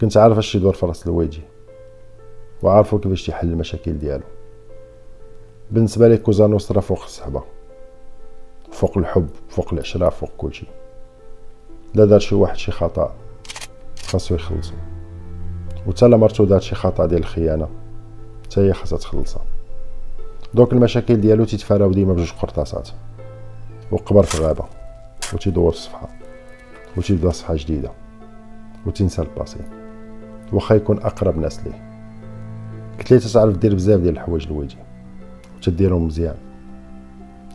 كنت عارف اش يدور في راس الويجي وعارفو كيفاش يحل المشاكل ديالو. بالنسبة لي كوزا نوسترا فوق الصحبة فوق الحب فوق العشرة فوق كلشي لا دار شي واحد شي خطأ خاصو يخلصو. و حتى مرتو دار شي خطأ ديال الخيانة حتى هي خاصها تخلصها. دوك المشاكل ديالو تيتفاراو ديما بجوج قرطاسات. وقبر في غابة و تيدور الصفحه و تيبدا صفحة جديدة و تنسى ال passé واخا يكون أقرب ناس ليه. قلت ليه تعرف دير بزاف ديال الحوايج لويجي وتديرهم مزيان.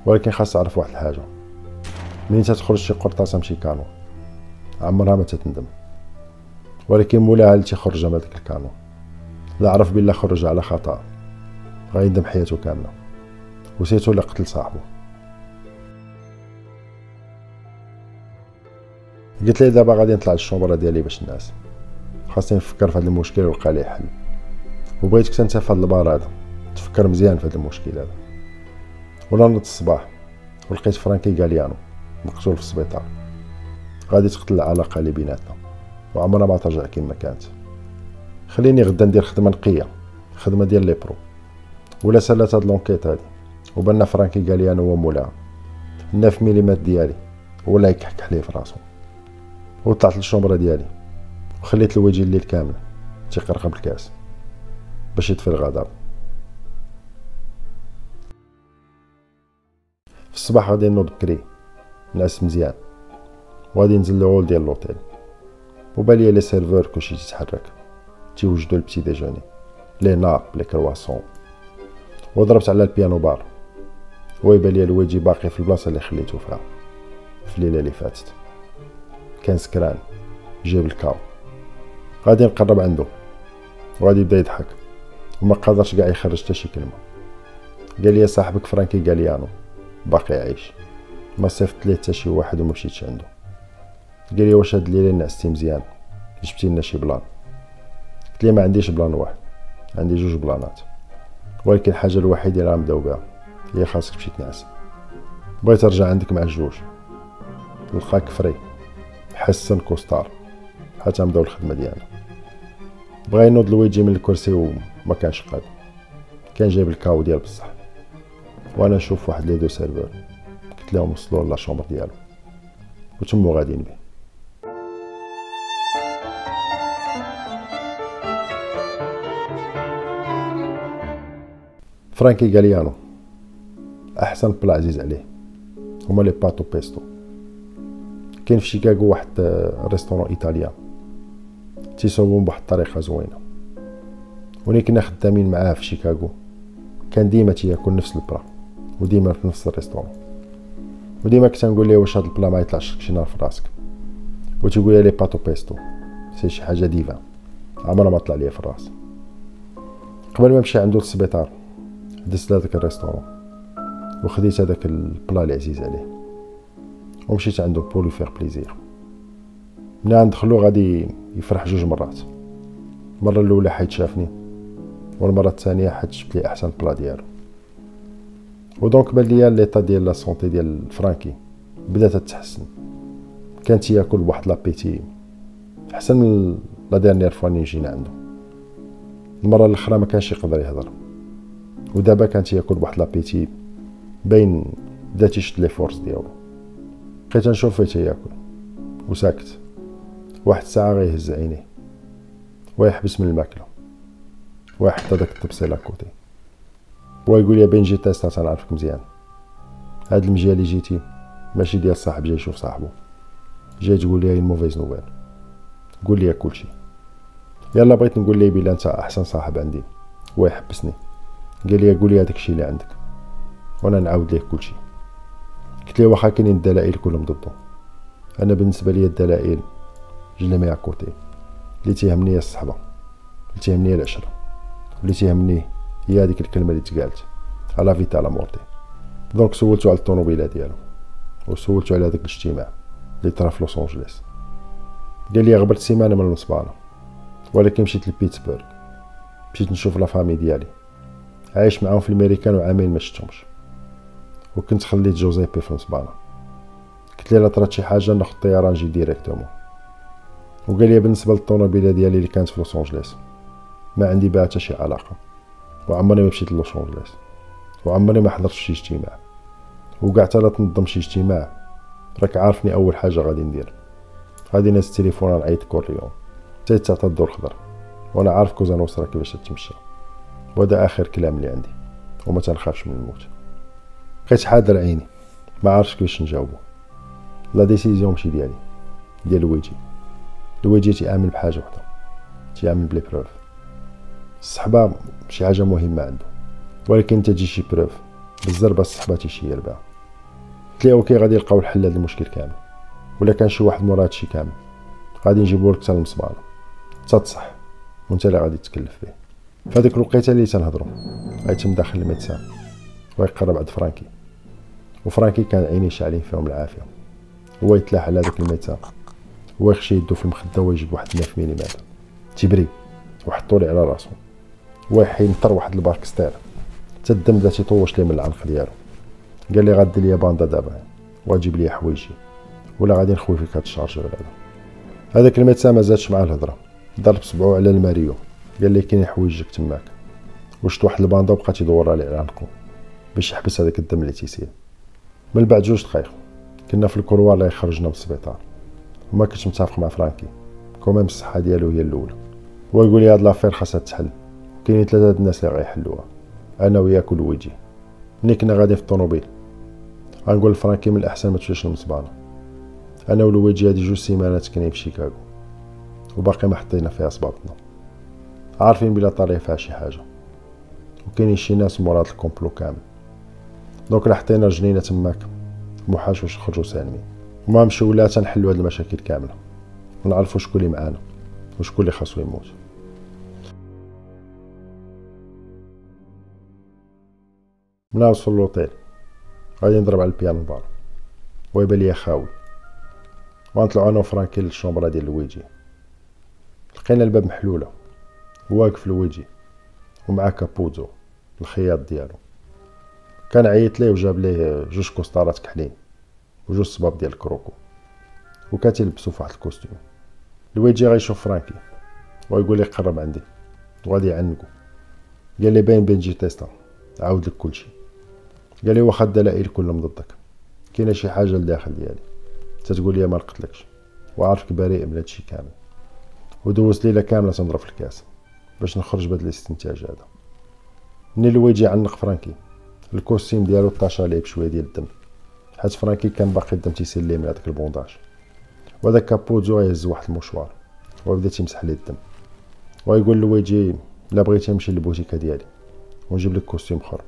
ولكن خاص تعرف واحد الحاجة منين تخرج شي قرطاسه مشي كانون عمرها ما تتندم. ولكن مولاها اللي تيخرج من داك الكانون لا عرف بلا خرج على خطأ غيندم حياته كاملة. وسيتو اللي قتل صاحبه قلت لي دابا غادي نطلع للشومبرة ديالي باش الناس. خاصني نفكر في هذا المشكل ولقى ليه حل. وبغيتك انت في هذا البار هذا تفكر مزيان في هذا المشكل هذا. ولا نض الصباح ولقيت فرانكي غاليانو مقتول في السبيطار. غادي تقتل العلاقة اللي بيناتنا. وعمرها ما ترجع كما كانت. خليني غدا ندير خدمة نقية خدمة ديال les pros. ولا سالات هاد l'enquête هادي. وبان فرانكي غاليانو هو مولاها. ال neuf millimètres ديالي. ولا يكحك عليه في راسو. وطلعت لل chambre ديالي. وخليت الوجه الليل كامل تيقرقب بالكاس باش يطفي الغضب في الصباح غادي نوض بكري نعس مزيان. وغادي ننزل لل hall ديال لوطيل وبان لي les serveurs كلشي تيتحرك تيوجدو ال petit déjeuner les nappes les croissants. وضربت على ال piano bar. ويبان لي لويجي باقي في البلاصة اللي خليتو فيها. في الليلة اللي فاتت. كان سكران. جاب ال K.O.. غادي نقرب عنده. وغادي يبدا يضحك. وما قادرش كاع يخرج حتى شي كلمة. قال لي صاحبك فرانكي غاليانو باقي عايش ما صيفط ليه حتى شي واحد وما مشيتش عنده. قال لي واش هاد الليلة نعستي مزيان؟ جبتي لنا شي plan. قلت ليه ما عنديش plan واحد. عندي جوج بلانات. ولكن الحاجة الوحيدة اللي غنبداو بها هي خاصك تمشي تنعس بغيت أرجع عندك مع الجوج نلقاك frais. حسن costard. حتى نبداو الخدمة ديالنا. بغا ينوض لويجي من الكرسي وما كانش قاد كان جايب ال K.O. ديال بصح. وأنا نشوف واحد les deux serveurs. قلت لهم وصلوا la chambre ديالو. وتمو غاديين به. فرانكي غاليانو أحسن plat عزيز عليه. هما les pâtes au pesto. كاين في شيكاغو واحد restaurant italien تيصوبهم بواحد الطريقة زوينة. ولكن كنا خدامين معاه في شيكاغو. كان ديما تياكل نفس ال plat وديما في نفس ال restaurant وديما كنت نقول ليه واش هاد ال plat ما يطلعش شي نهار في راسك. و تيقول les pâtes au pesto c'est شي حاجة ديفا. عمرها ما طلع ليا في الراس. قبل ما نمشي عندو للسبيطار دزت لهداك ال restaurant وخديت هذاك ال plat اللي عزيز عليه. ومشيت عنده pour lui faire plaisir. ملي ندخلو غادي يفرح جوج مرات. المرة الأولى حيت شافني والمرة الثانية حيت جبت ليه أحسن plat ديالو. و donc بان ليا l'état ديال la santé ديال فرانكي بدات تتحسن. كان تياكل بواحد l'appétit أحسن من la dernière fois جينا عنده المرة الأخرى ما كانش يقدر يهضر. ودابا كان تياكل بواحد l'appétit باين بدا تيشد les forces ديالو. بقيت نشوف فيه تياكل وساكت واحد الساعة غيهز عينيه. ويحبس من الماكلة. ويحط هذاك الطبسيل côté. ويقول لي بين جيت تيست تنعرفك مزيان. هاد المجية اللي جيتي ماشي ديال صاحب جاي يشوف صاحبو. جاي تقول لي mauvaise nouvelle. قول لي كلشي يلا بغيت نقول ليه بلا انت أحسن صاحب عندي. هو يحبسني. قال لي قول لي هذاك الشيء اللي عندك. وأنا نعاود ليه كلشي قلت ليه واخا كاينين الدلائل كلهم ضده أنا بالنسبة لي الدلائل je les mets côté اللي تيهمني هي الصحبة. اللي تيهمني هي العشرة. اللي تيهمني هي هذيك الكلمة اللي تقالت. alla vita alla morte. donc سولتو على الطوموبيله ديالو. وسولتو على هذاك الاجتماع اللي طرا في لوس أنجليس. قال لي غبرت سيمانة من المصبانه ولكن مشيت لبيتسبرغ مشيت نشوف la famille ديالي. عايش معاهم في الميريكان وعامين ما شفتهمش. وكنت خليت جوزيبي في المصبانه قلت لي لا طرات شي حاجة ناخذ الطيران نجي directement. وقال لي بالنسبة للطوموبيلة ديالي اللي كانت في لوس أنجليس ما عندي بها حتى شي علاقة. وعمرني ما مشيت لوس أنجليس وعمرني ما حضرت شي اجتماع. وكاع حتى لا تنظم شي اجتماع راك عارفني أول حاجة غادي ندير. غادي نهز التليفون نعيط ليهم. حتى تعطى الضو الخضر وأنا عارف Cosa Nostra كيفاش تمشى وهذا آخر كلام اللي عندي. وما تنخافش من الموت. بقيت حادر عيني. ما عارفش كيفاش نجاوبو. la décision ماشي ديالي. ديال لويجي لويجي تيامن بحاجة وحدة. تيامن ب les preuves الصحبة شي حاجة مهمة عنده. ولكن تجي شي preuve بالزربه الصحبة تيشير بها قلت OK غادي نلقاو الحل لهذا المشكل كامل. ولا كان شي واحد مورا هادشي كامل. غادي نجيبو لك حتى للمصبانه حتى تصح وانت اللي غادي تكلف في هذيك الوقيتة اللي تنهضرو. غيتم داخل ال médecin ويقرب عند فرانكي. وفرانكي كان عيني شاعلين فيهم العافية. هو يتلاح على داك ال médecin هو يخشي يدو في المخده ويجيب واحد 9 ملم تيبري وحطو لي على راسو. هو ينطر واحد ال baxter حتى الدم بدا تيطوش ليه من العنق ديالو. قال لي غادي ليا باندا دابا. وغتجيب لي حوايجي. ولا غادي نخوي فيك هاد ال chargeur هذا. هذاك ال médecin ما زادش مع الهضرة. ضرب صبعو على الماريو. قال لي كاين حوايجك تماك. وشد واحد الباندا وبقى تيدور عليه على عنقو باش يحبس هذاك الدم اللي تيسيل من بعد جوج دقايق. كنا في ال couloir اللي خرجنا من السبيطار. وما كنتش متفق مع فرانكي. quand même الصحه ديالو هي الأولى. هو يقول لي هاد l'affaire خاصها تحل. كاينين ثلاثة الناس اللي غيحلوها. أنا وياك ولويجي. ملي كنا غادي في الطوموبيل؟ غنقول لفرانكي من الأحسن ما تمشيش للمصبانه أنا ولويجي هادي جوج سيمانات كاينين في شيكاغو. وباقي ما حطينا فيها صبابطنا عارفين بلا طرات فيها شي حاجة. وكاينين شي ناس مورا ال complot كامل. donc حطينا رجلينا تماك. محاش واش نخرجو سالمين. وما نمشيو ولا تنحلو هاد المشاكل كاملة. ونعرفو شكون اللي معانا وشكون اللي خاصو يموت. من وصل لوطيل غادي نضرب على ال piano bar ويبان ليا خاوي. وغنطلعو أنا وفرانكي لل chambre ديال لويجي. لقينا الباب محلولة. واقف لويجي. ومعاه كابوزو الخياط ديالو. كان عيط ليه وجاب ليه جوج كوستارات كحلين وجوج صباب ديال ال croco وكان تيلبسو فواحد ال costume. لويجي غيشوف فرانكي ويقول لي قرب عندي وغادي يعنقو. قال لي باين بلي جي تيستا عاود لك كلشي. قال لي واخا الدلائل كلهم ضدك كاينة شي حاجة لداخل ديالي. تتقول لي ما لقتلكش وعارفك بريء من هادشي كامل. ودوز ليلة كاملة تنضرب في الكاس باش نخرج بهذا الاستنتاج هذا. مني لويجي عنق فرانكي ال costume ديالو طاشا ليه بشوية ديال الدم. حيت فرانكي كان باقي الدم تيسيل ليه من هذاك ال bandage. وهذاك كابوزو يهز واحد ال mouchoir وبدا تيمسح ليه الدم. ويقول لويجي لا بغيتي نمشي للبوتيكه ديالي ونجيب لك costume آخر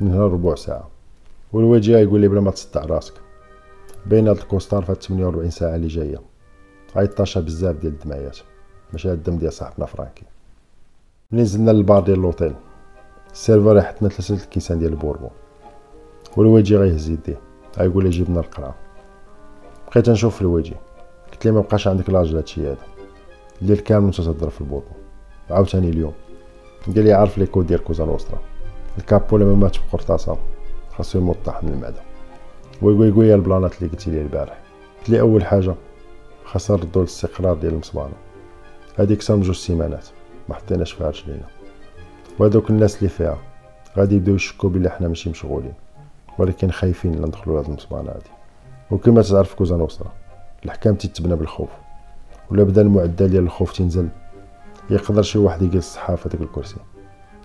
من هنا ربع ساعة. ولويجي يقول لي بلا ما تصدع راسك بين هاد ال costard فهاد 48 ساعة اللي جاية غيطاشا بزاف ديال الدميات ماشي هاد الدم ديال صاحبنا فرانكي. ملي نزلنا للبار ديال لوطيل ال serveur يحطنا ثلاثة الكيسان ديال ال bourbon ولويجي غيهز يديه. غيقول لي جيب لنا القرعة. بقيت نشوف في لويجي. قلت لي ما بقاش عندك لاج لهادشي هذا. الليل كامل وانت تهضر في البوربون عاوتاني اليوم. قال لي عارف لي كود ديال كوزا نوسترا. الكابو لما مات في قرطاسة. خاصو يموت طاح من المعده ويقول يقول يا البلانات اللي قلتي لي البارح. قلت لي أول حاجة خاصنا نردو الاستقرار ديال المصبانه هذيك صام جوج سيمانات. ما حطيناش فيها رجلينا وهذوك الناس اللي فيها غادي يبداو يشكو بلي حنا ماشي مشغولين. ولكن خايفين لا ندخلوا لهاد المصبانه هادي وكما تعرف Cosa Nostra الحكم تيتبنى بالخوف ولا بدا المعدل ديال الخوف تنزل. يقدر شي واحد يجلس صحة فديك الكرسي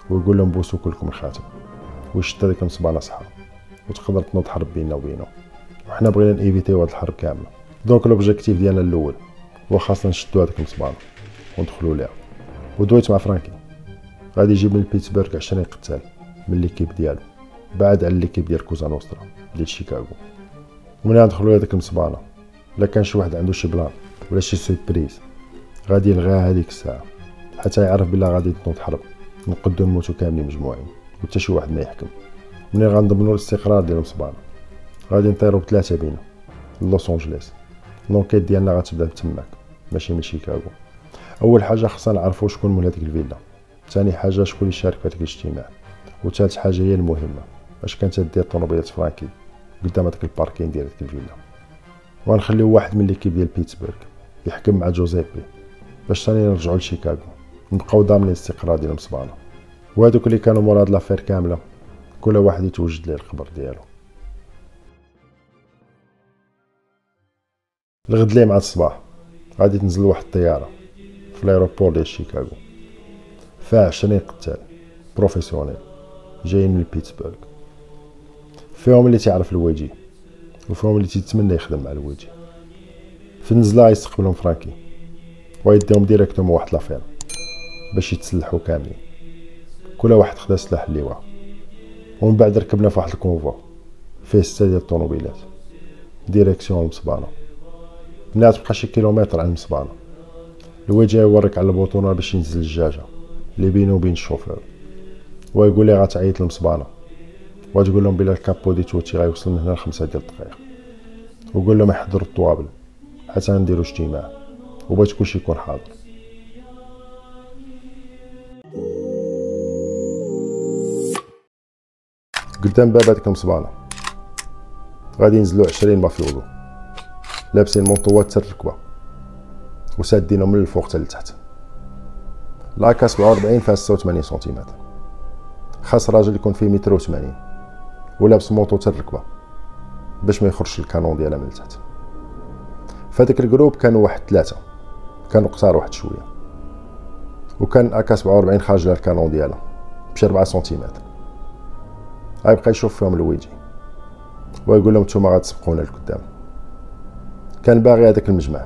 ويقول لهم بوسوا كلكم الخاتم ويشد هذيك المصبانه صحا وتقدر تنوض حرب بيننا وبينه. وحنا بغينا نيفيتيو هاد الحرب كاملة. donc l'objectif ديالنا الأول هو خاصنا نشدو هذيك المصبانه وندخلو ليها. ودويت مع فرانكي. غادي يجيب من بيتسبرغ 20 قتال من l'équipe ديالو. بعد على l'équipe ديال Cosa Nostra ديال شيكاغو ومن ندخلو لهاديك المصبانه الا كان شي واحد عنده شي plan ولا شي surprise غادي يلغيها هذيك الساعة. حتى يعرف بلا غادي تنوض حرب. نقدو نموتو كاملين مجموعين وحتى شي واحد ما يحكم. ملي غنضمنو الاستقرار ديال المصبانة غادي نطيرو بثلاثة بينا لوس أنجليس. l'enquête ديالنا غتبدأ تماك ماشي من شيكاغو. أول حاجة خصنا نعرفوا شكون مول هذيك الفيلا. ثاني حاجة شكون اللي شارك في هذاك الاجتماع. وثالث حاجة هي المهمة. اش كانت دير طوموبيلات فرانكي قدام هذاك ال parking ديال هذيك الفيلا. وغنخليو واحد من l'équipe ديال بيتسبرغ يحكم مع جوزيبي باش ثاني نرجعو لشيكاغو. نبقاو ضامنين الاستقرار ديال مصبانا وهذوك اللي كانوا مورا هاد l'affaire كاملة كل واحد يتوجد ليه الخبر ديالو. الغد ليه مع الصباح. غادي تنزل واحد الطيارة في ال aéroport ديال شيكاغو. فيها عشرين قتال professionnels جايين من بيتسبرغ. فيهم اللي تيعرف الويجي وفيهم اللي تيتمنى يخدم مع الويجي في النزلة يستقبلهم فرانكي ويديهم directement واحد l'affaire باش يتسلحوا كاملين. كل واحد خدا سلاح اللواء ومن بعد ركبنا في واحد ال convoi فيه ستة ديال الطوموبيلات. direction المصبانة ملي تبقى شي كيلومتر عن المصبانة الويجي يورك على البوطونة باش ينزل الجاجة. اللي بينه وبين الشوفور ويقول لي غتعيط للمصبانة وتقول لهم بلا ال capo di tutti غيوصل من هنا لخمسة ديال الدقائق وقول لهم يحضروا الطوابل. حتى نديرو اجتماع. وبغيت كلشي يكون حاضر. قدام باب هذيك المصبانة غادي ينزلو عشرين mafioso لابسين مونطوات حتى الركبة وسادينهم من الفوق حتى لتحت. l'AK 47 فيها 86 سنتيمتر. خاص راجل يكون فيه متر و 80 ولابس manteau حتى الركبة باش ما يخرجش ال canon ديالها من التحت فهاداك ال groupe كانوا واحد ثلاثة. كانوا قصار واحد شوية. وكان AK 47 خارج لها ال canon ديالها بشي 4 سنتيمتر. غيبقى يشوف فيهم الويجي. ويقول لهم نتوما غتسبقونا لقدام. كان باغي هذاك المجمع.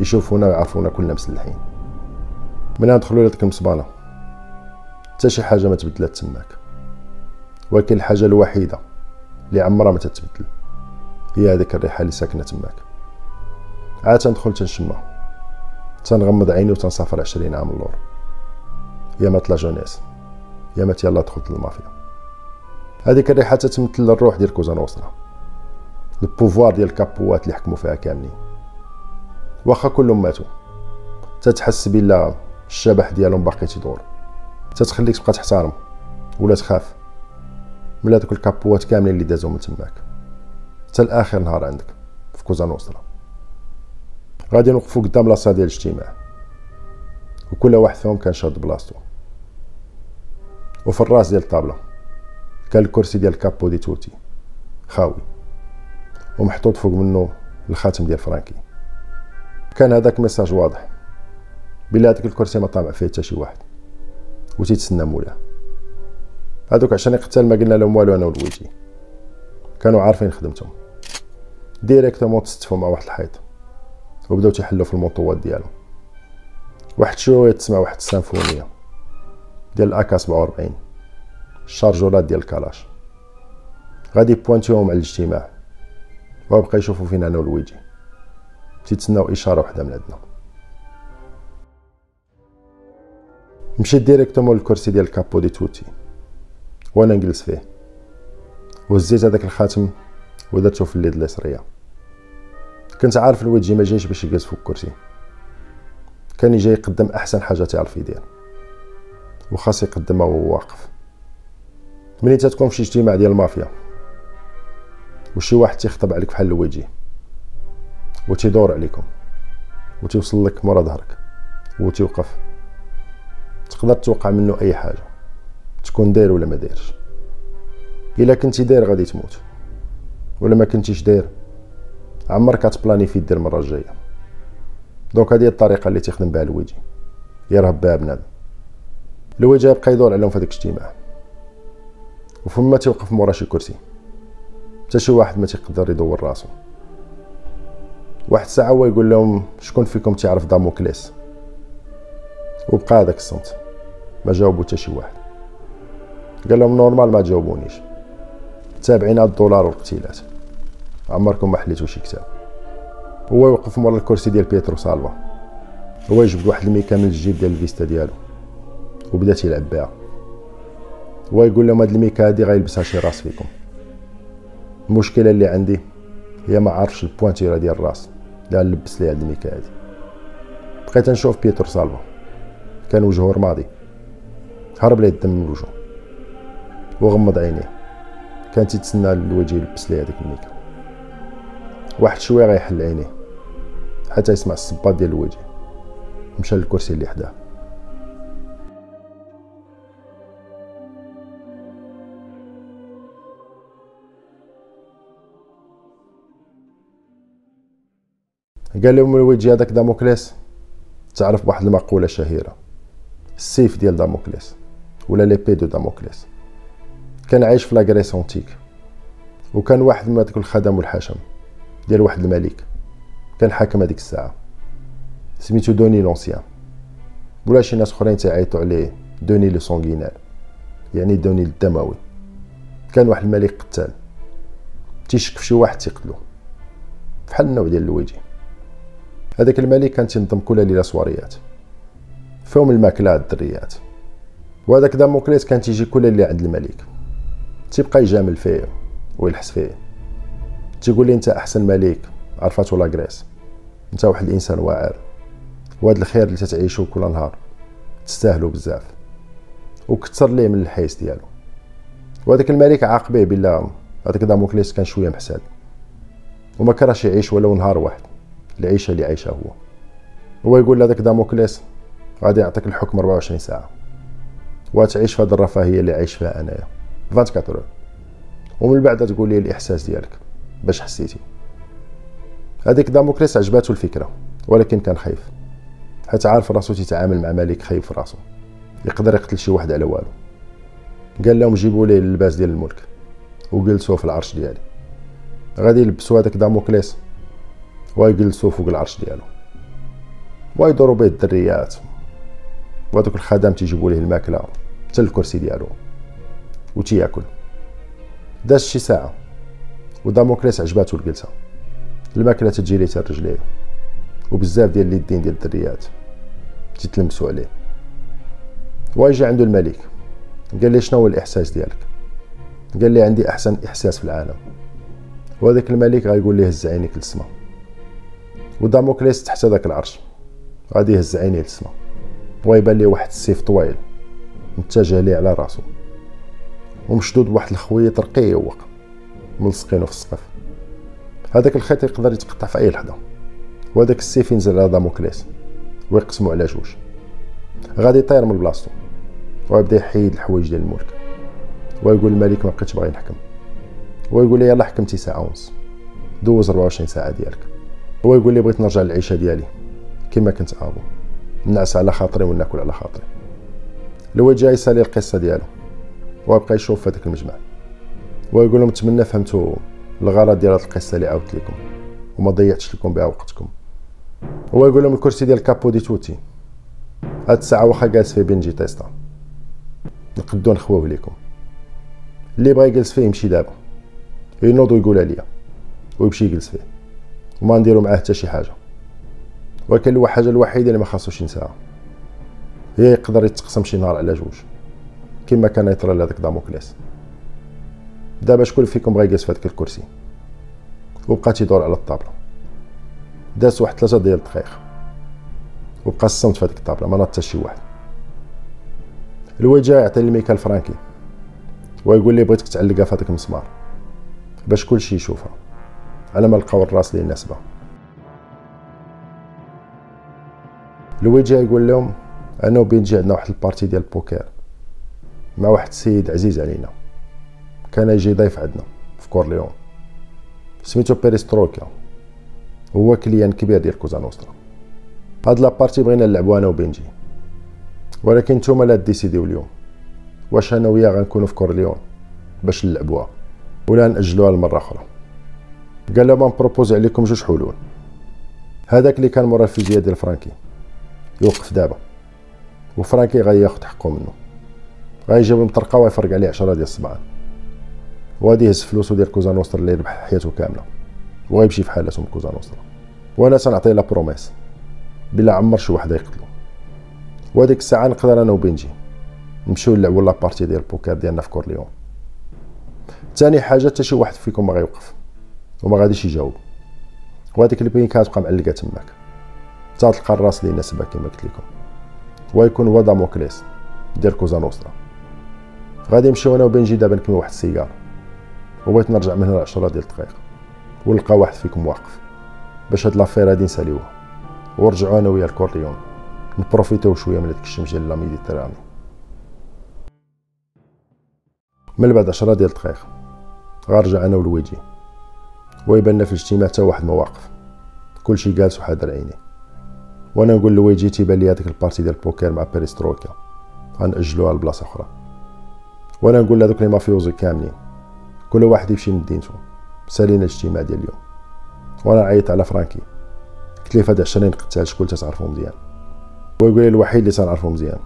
يشوفونا ويعرفونا كلنا مسلحين. من ندخلوا لهاديك المصبانه حتى شي حاجة ما تبدلات تماك. ولكن الحاجة الوحيدة اللي عمرها ما تتبدل. هي هذيك الريحة اللي ساكنة تماك. عاد تندخل تنشمها. تنغمض عيني وتنسافر عشرين عام اللور. يامات la jeunesse يامات يلا دخلت للمافيا. هذيك الريحة تتمثل الروح ديال كوزا نوسترا ال pouvoir ديال الكابوات اللي حكموا فيها كاملين. واخا كلهم ماتوا. تتحس بلا الشبح ديالهم باقي تيدور تتخليك تبقى تحترم ولا تخاف. من هذوك الكابوات كاملين اللي دازو من تماك. حتى لاخر نهار عندك في كوزا نوسترا غادي نوقفو قدام la salle ديال الاجتماع. وكل واحد فيهم كان شاد بلاصتو. وفي الراس ديال الطابلة كان الكرسي ديال capo di tutti خاوي. ومحطوط فوق منه الخاتم ديال فرانكي. كان هذاك message واضح. بلا هذاك الكرسي ما طامع فيه حتى شي واحد. وتيتسنى مولاه هذوك عشان يقتل ما قلنا لهم والو أنا والويجي كانوا عارفين خدمتهم. directement تستفوا مع واحد الحيط. وبداو تيحلوا في الموطوات ديالهم. واحد شوية تسمع واحد السيمفونية ديال ال AK 47 الشارجورات ديال الكلاش. غادي يبوانتيوهم على الاجتماع. وبقى يشوفوا فينا أنا والويجي تيتسناو إشارة وحدة من عندنا. مشيت directement للكرسي ديال ال capo di tutti. وأنا نجلس فيه. وهزيت هذاك الخاتم ودرتو في اليد اليسريه كنت عارف الويجي ما جايش باش يجلس فوق الكرسي كان جاي يقدم أحسن حاجة تعرف يدير وخاص يقدمها وهو واقف. ملي تتكون في شي اجتماع ديال المافيا؟ وشي واحد تيخطب عليك بحال الويجي وتيدور عليكم. وتيوصل لك مورا ظهرك. وتيوقف. تقدر توقع منه أي حاجة. تكون داير ولا ما دايرش. إلا كنتي داير غادي تموت. ولا ما كنتيش داير. عمرك في دير المره الجايه donc هذه الطريقة اللي تخدم بها الويجي يرهب بها بنادم. الويجي يبقى يدور عليهم في هذاك الاجتماع. وفما تيوقف مورا شي كرسي حتى شي واحد ما تيقدر يدور راسو. واحد الساعة هو يقول لهم شكون فيكم تعرف داموكليس؟ وبقى هذاك الصمت. ما جاوبو حتى شي واحد. قال لهم normal ما جاوبونيش تابعين هاد الدولار والقتيلات عمركم ما حليتو شي كتاب. هو يوقف مورا الكرسي ديال بيترو سالفا هو يجبد واحد الميكا من الجيب ديال الفيستا ديالو. وبدا تيلعب بها. هو يقول لهم هاد الميكا هادي غيلبسها شي راس فيكم. المشكلة اللي عندي هي ما عارفش ال pointure ديال الراس. اللي غنلبس ليها هاد الميكا هادي. بقيت نشوف بيتر سالفا كان وجهه رمادي. هرب ليه الدم من وجهه. وغمض عينيه. كان تيتسنى الوجه يلبس ليه هذيك الميكا. واحد شوية غيحل عينيه حتى يسمع الصباط ديال الوجه. مشى للكرسي اللي حداه. قال لهم الويجي هذاك داموكليس؟ تعرف بواحد المقولة شهيرة. السيف ديال داموكليس ولا l'épée de Damoclès. كان عايش في la Grèce antique وكان واحد من هذوك الخدم والحشم ديال واحد الملك. كان حاكم هذيك الساعة. سميتو Denys l'Ancien. ولا شي ناس أخرين تيعيطوا عليه Denys le sanguinaire يعني دوني الدموي. كان واحد الملك قتال. تيشك في شي واحد تيقتلو. بحال النوع ديال لويجي هذاك الملك كان تنظم كل ليلة سواريات فيهم الماكلة الدريات. وهذاك داموكليس كان تيجي كل ليلة عند الملك. تيبقى يجامل فيه ويلحس فيه. تيقول لي أنت أحسن ملك عرفاتو لا غريس أنت واحد الإنسان واعر وهذا الخير اللي تتعيشو كل نهار تستاهلو بزاف. وكثر ليه من الحيس ديالو. وهذاك الملك عاقبيه بلا هذاك داموكليس كان شوية محساد وما كرهش يعيش ولو نهار واحد العيشة اللي عايشها هو. هو يقول لهذاك داموكليس غادي يعطيك الحكم 24 ساعة. وتعيش في هذه الرفاهية اللي عايش فيها أنايا. 24 ومن بعد تقول لي الإحساس ديالك باش حسيتي. هذيك داموكليس عجباتو الفكرة ولكن كان خايف. حيت عارف راسو تيتعامل مع ملك خايف راسو. يقدر يقتل شي واحد على والو. قال لهم جيبوا ليه اللباس ديال الملك وجلسوه في العرش ديالي. غادي يلبسوا هذاك داموكليس ويجلسوا فوق العرش ديالو. ويدوروا به الدريات. وهذوك الخدم تيجيبوا ليه الماكلة حتى الكرسي ديالو. وتياكل. داز شي ساعة وداموكليس عجباتو الجلسة. الماكله تجي ليه رجليه وبزاف ديال اليدين ديال الدريات. تيتلمسوا عليه. ويجي عنده الملك قال لي شنو هو الإحساس ديالك؟ قال لي عندي أحسن إحساس في العالم. وهذاك الملك غايقول ليه هز عينيك للسما. وداموكليس تحت هذاك العرش. غادي يهز عينيه للسما. ويبان ليه واحد السيف طويل متجه ليه على راسو. ومشدود بواحد الخويط رقيق ملصقينه في السقف هذاك الخيط يقدر يتقطع في أي لحظة. وهذاك السيف ينزل على داموكليس ويقسمو على جوج. غادي يطير من بلاصتو ويبدا يحيد الحوايج ديال الملك. ويقول الملك ما بقيتش باغي نحكم. ويقول لي يلا حكمتي ساعة ونص. دوز 24 ساعة ديالك. هو يقول لي بغيت نرجع للعيشة ديالي. كما كنت آبو. نعس على خاطري وناكل على خاطري. الويجي يسالي القصة ديالو. ويبقى يشوف في هذاك المجمع. ويقول لهم نتمنى فهمتوا الغرض ديال هذه القصة اللي عاودت لكم وما ضيعتش لكم بها وقتكم. هو يقول لهم الكرسي ديال كابو دي توتي. هاد الساعة واخا جالس فيه بنجي تيستا. نقدو نخويه لكم اللي بغا يجلس فيه يمشي دابا. ينوض ويقولها ليا ويمشي يجلس فيه. وما نديرو معاه حتى شي حاجة. ولكن الحاجة الوحيده اللي ما خاصوش ينساها. هي يقدر يتقسم شي نهار على جوج. كما كان يطرى لهذاك داموكليس. دابا شكون فيكم بغا يجلس في هذاك الكرسي؟ وبقى تيدور على الطابلة. داز واحد ثلاثة ديال الدقائق. وبقى الصمت في هذيك الطابلة ما ناض حتى شي واحد. الويجي يعطي الميكا لفرانكي. ويقول لي بغيتك تعلقها في هذاك المسمار. باش كلشي يشوفها. على ما لقاو الراس اللي يناسبها الويجي يقول لهم أنا وبنجي عندنا واحد ال partie ديال البوكر مع واحد السيد عزيز علينا. كان يجي ضيف عندنا في كورليون سميتو بيريستروكا هو client كبير ديال كوزا نوسترا. هاد la partie بغينا نلعبو أنا وبنجي. ولكن نتوما اللي ديسيديو اليوم. واش أنا وياه غنكونو في كورليون باش نلعبوها؟ ولا نأجلوها لمرة أخرى. قال لهم ن propose عليكم جوج حلول. هذاك اللي كان مورا الفيزياء ديال فرانكي. يوقف دابا. وفرانكي غياخد حقه منه. غيجيب مطرقة ويفرق عليه عشرة ديال الصبعان وغادي يهز فلوسو ديال كوزا نوستر اللي ربح حياته كاملة. وغيمشي في حالته من كوزا نوستر. وأنا تنعطيه la promesse. بلا عمر شي واحد يقتلو. وهاديك الساعة نقدر أنا وبنجي. نمشيو نلعبو la partie ديال البوكر ديالنا في كورليون. ثاني حاجة حتى شي واحد فيكم ما غيوقف. وما غاديش يجاوب. وهذيك البين كتبقى معلقة تماك. حتى تلقى الراس اللي يناسبها كما قلت لكم. ويكون هو داموكليس ديال كوزا نوسترا غادي نمشيو أنا وبنجي دابا نكمل واحد السيجار. وبغيت نرجع من هنا 10 ديال الدقائق. ونلقى واحد فيكم واقف. باش هاد l'affaire هادي نساليوها. ورجعوا أنا ويا الكورليون نبروفيتو شوية من هاديك الشمس ديال la Méditerranée. من بعد 10 ديال الدقائق غنرجع أنا ولويجي ويبان في الاجتماع حتى واحد ما واقف كلشي جالس وحاضر عيني وأنا نقول لويجي تيبان لي هذيك ال partie ديال البوكر مع بيريسترويكا غنأجلوها لبلاصة أخرى. وأنا نقول لهذوك les mafiosi كاملين كل واحد يمشي لمدينتو سالينا الاجتماع ديال اليوم. وأنا عيطت على فرانكي قلت ليه فهاد 20 قتال شكون تتعرفو مزيان؟ هو يقول لي الوحيد اللي تنعرفو مزيان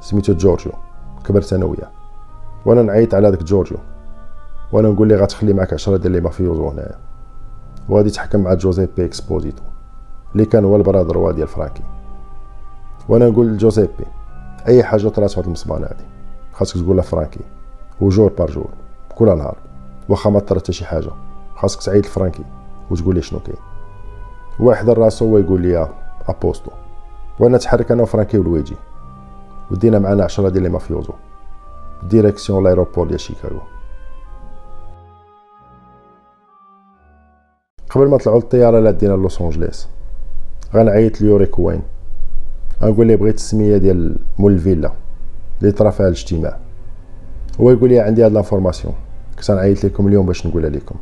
سميتو جورجيو كبرت أنا وياه. وأنا نعيط على داك جورجيو وأنا نقول لي غتخلي معاك 10 ديال les mafiosos هنايا. وغادي يتحكم مع جوزيبي إكسبوزيتو اللي كان هو ال bras droit ديال فرانكي. وأنا نقول لجوزيبي أي حاجة طرات في هاد المصبانه هادي؟ خاصك تقول له فرانكي. و jour par jour. كل نهار. واخا ما طرات حتى شي حاجة. خاصك تعيط لفرانكي. وتقول لي شنو كاين. واحد راسو هو يقول لي a posto. وأنا تحرك أنا وفرانكي ولويجي ودينا معنا عشرة ديال les mafiosos. direction l'aéroport ديال شيكاغو. قبل ما طلعوا الطياره لا دينا لوس أنجليس. غنعيط ليوري كوين غنقول ليه بغيت السمية ديال مول الفيلا اللي طرا فيها الاجتماع. هو يقول لي عندي هاد l'information كنت غنعيط لكم اليوم باش نقولها لكم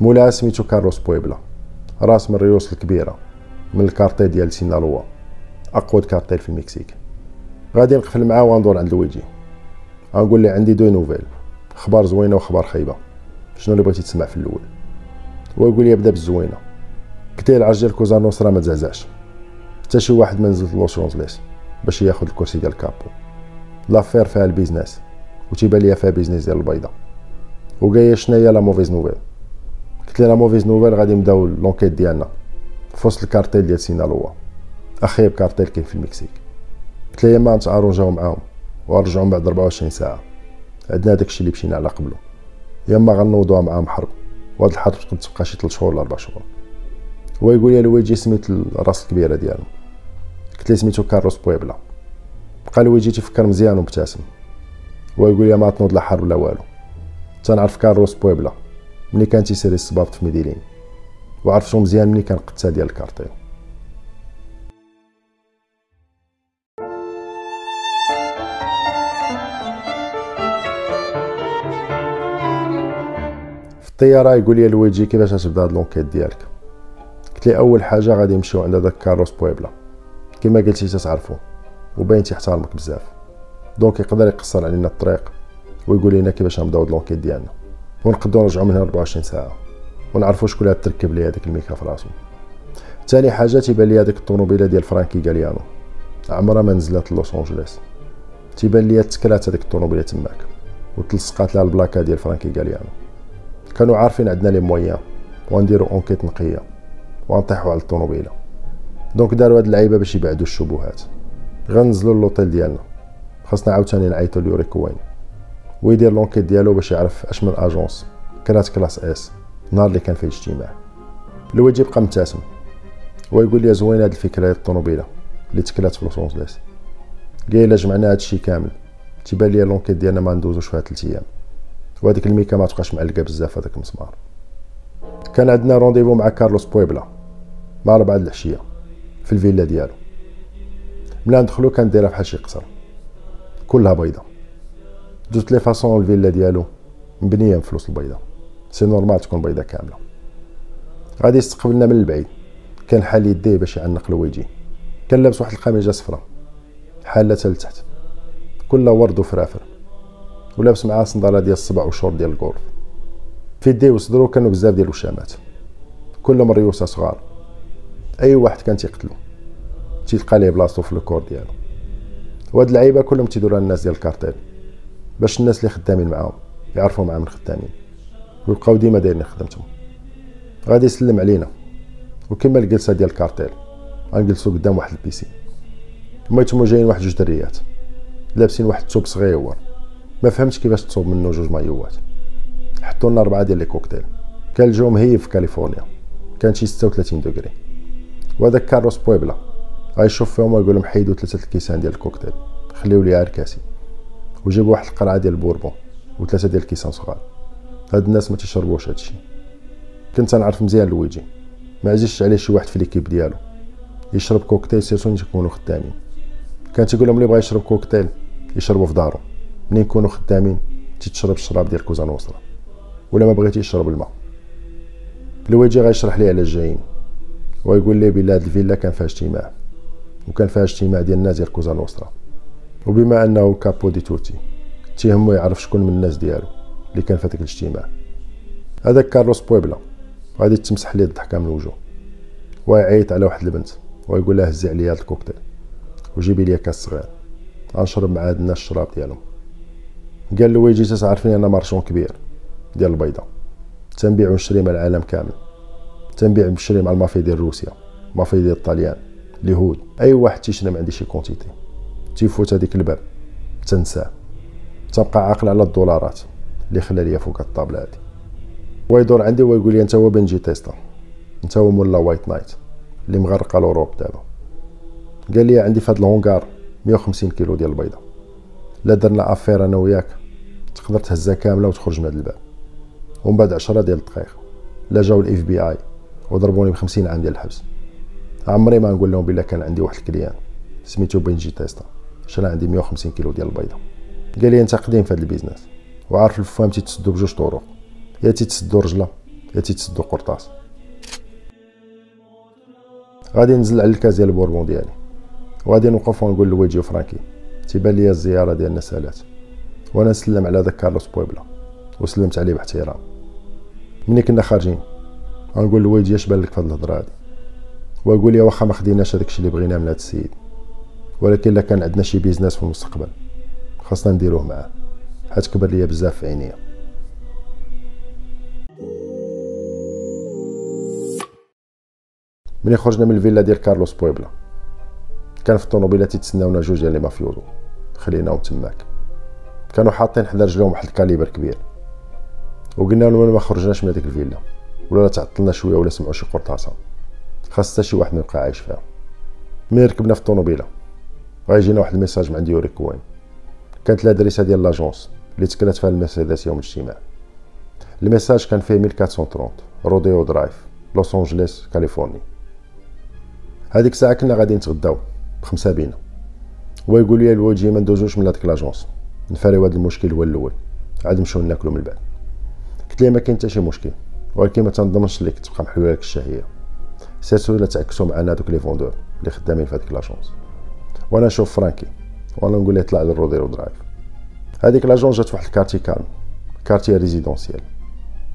مولاها سميتو كارلوس بويبلا راس من الريوس الكبيرة من الكارتيل ديال سينالوا اقوى كارتيل في المكسيك. غادي نقفل معاه وندور عند لويجي. غنقول ليه عندي deux nouvelles أخبار زوينة واخبار خايبة. شنو اللي بغيتي تسمع في الأول؟ هو يقول لي بدا بالزوينة. قلت ليه العرجه كوزا نوصرا ما تزعزعش. حتى شي واحد ما نزل لوس أنجليس باش ياخذ الكرسي ديال capo. l'affaire فيها البيزنس وتيبان ليا فيها بيزنس ديال البيضه وقايه شناهي la mauvaise nouvelle قلت la mauvaise nouvelle غادي نبداو l'enquête ديالنا في وسط الكارتيل ديال سينالوا اخيب كارتيل كاين في المكسيك قلت لي ما نتعارونجاو معاهم ونرجعو بعد 24 ساعه عندنا داكشي اللي مشينا على قبله يا اما غنوضوها معاهم حرب وهاد الحرب تقدر تبقى شي 3 شهور ولا 4 شهور هو يقول لي سميت الراس الكبيره ديالو قلت لي سميتو كارلوس بويبلا بقى لويجي تيفكر مزيان ومبتسم. هو لي ما تنوض لا حرب لا والو. تنعرف كارلوس بويبلا. ملي كان تيسيري الصبابط في ميديلين. وعرفتو مزيان ملي كان قتا ديال الكارتيل في الطيارة يقول لي لويجي كيفاش غتبدا هاد l'enquête ديالك. قلت لي أول حاجة غادي نمشيو عند داك كارلوس بويبلا. كما قلتي تتعرفو. وباين تيحترمك بزاف. donc يقدر يقصر علينا الطريق ويقول لنا كيفاش نبداو l'enquête ديالنا. ونقدروا نرجعوا من هنا 24 ساعة ونعرفوا شكون اللي تركب لي هذاك الميكا في راسو. ثاني حاجة تيبان لي هذيك الطوموبيلة ديال فرانكي غاليانو. عمرها ما نزلت لوس أنجليس. تيبان لي تكلات هذيك الطوموبيلة تماك وتلصقات لها البلاكة ديال فرانكي غاليانو. كانوا عارفين عندنا les moyens ونديروا enquête نقية ونطيحوا على الطوموبيلة. donc داروا هاد اللعيبة باش يبعدوا الشبهات. غنزلوا اللوطيل ديالنا. خاصنا عاوتاني نعيطوا ليوري كوين ويدير l'enquête ديالو باش يعرف اش من agence. كانت classe S. نهار اللي كان فيه الاجتماع الواد يبقى مبتسم. ويقول لي زوينه هاد الفكرة ديال الطوموبيلة اللي تكلات في لوس أنجليس. قال الا جمعنا هادشي كامل. تيبان لي l'enquête ديالنا ما ندوزوش فيها 3 أيام. وهاديك الميكا ما تبقاش معلقة بزاف هذاك المسمار. كان عندنا rendez-vous مع كارلوس بويبلا. مع ربعة العشيه في الفيلا ديالو. ملي ندخلو كان دايرة بحال شي قصر. كلها بيضة. de toutes les façons الفيلا ديالو مبنية بفلوس البيضة. c'est normal تكون بيضة كاملة. غادي يستقبلنا من البعيد. كان حال يديه باش يعنق ويجي كان لابس واحد القميجة صفراء حالة لتحت. كلها ورد وفرافر. ولابس معاه صندالة ديال الصبع وشور ديال الكولف في يديه وصدرو كانوا بزاف ديال الوشامات. كلهم ريوسة صغار. أي واحد كان تيقتلو. تيلقى ليه بلاصتو في ال corps ديالو. وهاد اللعيبة كلهم تيدوروا الناس ديال الكارتيل باش الناس اللي خدامين معاهم يعرفوا معاهم الخدامين ويبقاو ديما دايرين خدمتهم. غادي يسلم علينا. وكما الجلسة ديال الكارتيل غنجلسو قدام واحد ال piscine. هما يتمو جايين واحد جوج دريات. لابسين واحد الثوب صغير ما فهمتش كيفاش تصوب منه جوج مايوات. حطوا لنا أربعة ديال les cocktails. كان الجو مهيب في كاليفورنيا. كان شي 36 degrés وهذاك كارلوس بويبلا. غيشوف فيهم ويقول لهم حيدوا ثلاثة الكيسان ديال الكوكتيل. خليو لي كاسي وجيبوا واحد القرعة ديال البوربون وثلاثة ديال الكيسان صغار. هاد الناس ما تيشربوش هادشي كنت نعرف مزيان لويجي. ما عزيزش عليه شي واحد في l'équipe ديالو. يشرب كوكتيل surtout ملي تكونوا خدامين. كان تيقول لهم اللي بغا يشرب كوكتيل يشربوا في دارو. منين يكونوا خدامين؟ تيتشرب الشراب ديال كوزا نوسترا ولا ما بغيتي يشرب الماء. لويجي غيشرح ليه على الجايين. ويقول لي بلا هاد الفيلا كان فيها اجتماع. وكان فيها اجتماع ديال الناس ديال كوزا نوسترا وبما أنه capo di tutti تيهمو يعرف شكون من الناس ديالو اللي كان في الاجتماع. هذاك كارلوس بويبلا. غادي تمسح ليه الضحكه من الوجه ويعيط على واحد البنت ويقول لها هزي عليا هاد الكوكتيل وجيبي لي كاس صغير. غنشرب مع هاد الناس الشراب ديالهم. قال له لويجي تعرفني أنا marchand كبير ديال البيضة. تنبيع ونشري مع العالم كامل. تنبيع ونشري مع المافيا ديال روسيا المافيا ديال الطليان. اليهود أي واحد تيشري ما عندي شي quantité تيفوت هذيك الباب. تنساه تبقى عاقل على الدولارات اللي خلى ليا فوق الطابلة هادي ويدور عندي ويقول لي أنت هو بنجي تيستا. أنت هو مولا White Night اللي مغرقة لوروب دابا. قال لي عندي في هاد الهونغار 150 كيلو ديال البيضة. لا درنا affaire أنا وياك. تقدر تهزها كاملة وتخرج من هاد الباب. ومن بعد 10 ديال الدقائق. لا جاو ال FBI وضربوني ب 50 عام ديال الحبس. عمري ما نقول لهم بلا كان عندي واحد ال client. سميتو بنجي تيستا. شرا عندي 150 كيلو ديال البيضة. قال لي انت قديم في هذا ال business. وعارف الفوام تيتسدو بجوج طرق. يا تيتسدو رجلة يا تيتسدو قرطاس. غادي ننزل على الكاس ديال ال bourbon ديالي. وغادي نوقف ونقول لويجي وفرانكي تيبان ليا الزيارة ديالنا سالات وأنا نسلم على داك كارلوس بويبلا. وسلمت عليه باحترام. ملي كنا خارجين. غنقول لويجي اش بان لك في هاد الهضرة هادي؟ ويقول لي واخا ما خديناش هذاك الشيء اللي بغيناه من هذا السيد. ولكن إلا كان عندنا شي business في المستقبل خاصنا نديروه معاه. حيت كبر ليا بزاف في عينيا. ملي خرجنا من الفيلا ديال كارلوس بويبلا. كان في الطوموبيله تيتسناونا جوج ديال les mafioso. خليناهم تماك. كانوا حاطين حدا رجلهم واحد ال calibre كبير. وقلنا لهم ما خرجناش من هذيك الفيلا؟ ولا تعطلنا شوية ولا سمعوا شي قرطاسة. خاص شي واحد ما يبقى عايش فيها. ملي ركبنا في الطوموبيله غيجينا واحد ال message من عند يوري كوين. كانت الادريسه ديال l'agence اللي تكرات فيها المرسيدس يوم الاجتماع. ال message كان فيه 1430 روديو درايف لوس أنجليس كاليفورني هذيك الساعة كنا غادي نتغداو بخمسة بينا. هو يقول لي لويجي ما ندوزوش من هذيك l'agence. نفاريو هذا المشكل هو الأول. عاد نمشيو ناكلو من بعد قلت ليه ما كاين حتى شي مشكل ولكن ما تنضمنش ليك تبقى محلوله لك الشهية. surtout إلا تعكسوا معنا دوك les vendeurs اللي خدامين في هذيك l'agence وأنا نشوف فرانكي وأنا نقول له طلع لروديو درايف. هذيك l'agence جات واحد ال quartier calme quartier résidentiel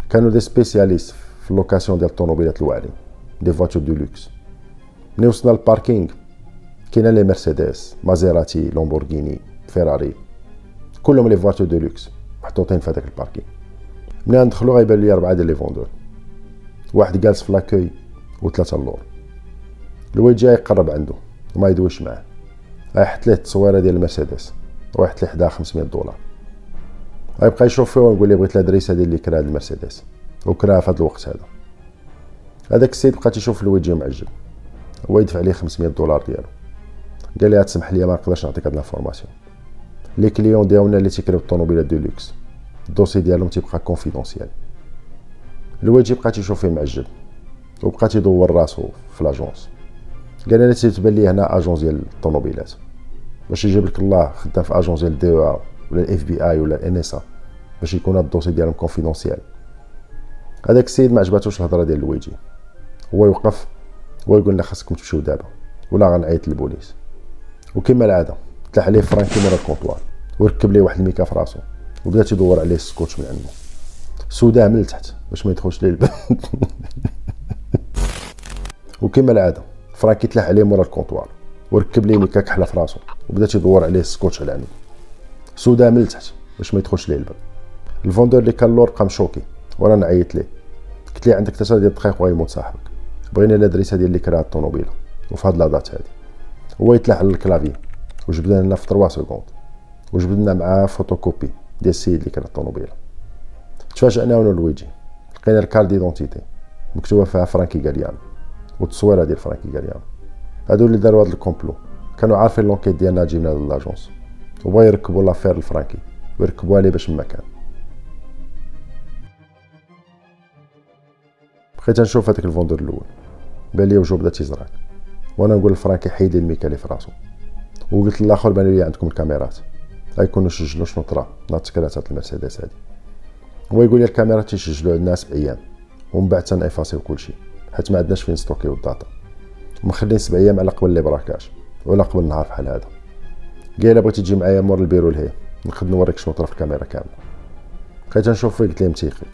كانوا des spécialistes في ال location ديال الطوموبيلات الواعرين des voitures de luxe. ملي وصلنا لل parking كاينة les مرسيدس مازيراتي لومبورغيني فيراري. كلهم les voitures de luxe محطوطين في هذاك ال parking. ملي ندخلو غيبان لي اربعه ديال les vendeurs. واحد جالس في l'accueil وثلاثة اللور. لويجي غيقرب عنده وما يدويش معاه. غيحط ليه التصويرة ديال المرسيدس. ويحط ليه حداها 500 دولار. غيبقى يشوف فيه ويقول لي بغيت الادريسه ديال اللي كرا هاد المرسيدس. وكراها في هاد الوقت هذا. هذاك السيد بقى تيشوف لويجي معجب. هو يدفع ليه 500 دولار ديالو. قال لي تسمح لي ما نقدرش نعطيك هاد l'information les clients ديالنا اللي تيكريو الطوموبيلات de luxe ال dossier ديالهم تيبقى confidentiel الواد بقى تيشوف فيه معجب. وبقى تيدور راسو في l'agence. قال أنا تيتبان لي هنا agence ديال الطوموبيلات. باش يجيب لك الله خدام في agence ديال DEA ولا ال FBI ولا ال NSA باش يكون هاد ال dossier ديالهم confidentiel هذاك السيد ما عجباتوش الهضرة ديال لويجي. هو يوقف هو يقول لنا خاصكم تمشيو دابا ولا غنعيط للبوليس. وكما العادة تلاح عليه فرانكي مورا ال comptoir وركب ليه واحد الميكا في راسو وبدا تيدور عليه السكوتش من عنده. سوداه من التحت باش ما يدخلش ليه الباب. وكما العادة فرانكي تلاح عليه مورا ال comptoir وركب ليه ميكا كحله في راسو وبدا تيدور عليه السكوتش على عنده سوداه من التحت باش ما يدخلش ليه الباب. ال vendeur اللي كان لور بقى مشوكي وأنا نعيط ليه. قلت ليه عندك 3 ديال الدقائق وغيموت صاحبك؟ بغينا الادريسه ديال اللي كرا الطوموبيله وفي هاد la date هادي. هو يتلاح على ال clavier وجبد لنا في 3 secondes وجبد لنا معاه فوتوكوبي ديال السيد اللي كرا الطوموبيله تفاجئنا أنا ولويجي لقينا ال carte d'identité مكتوبة فيها فرانكي غاليان والتصويره ديال فرانكي غاليانو هادو اللي داروا هاد ال complot. كانوا عارفين l'enquête ديالنا هاد l'agence وبغا يركبوا l'affaire لفرانكي ويركبوها ليه باش ما كان بقيت نشوف هذاك ال vendeur الأول. بان لي وجو بدا تيزرع وأنا نقول لفرانكي حيد لي الميكا اللي في راسو. وقلت للآخر بان لي عندكم الكاميرات. غيكونوا سجلوا شنو طرا. نهار تكرات المرسيدس هادي. هو يقول لي الكاميرا تيسجلوا الناس بايام ومن بعد تنفاسيو كلشي. حيت ما عندناش فين ستوكيو ال data ومخلين سبع أيام على قبل le braquage ولا قبل نهار بحال هذا. قال بغيتي تجي معايا مور البيرو لهي نقد نوريك شنو طرا في الكاميرا كاملة. بقيت نشوف فيه قلت متيقيك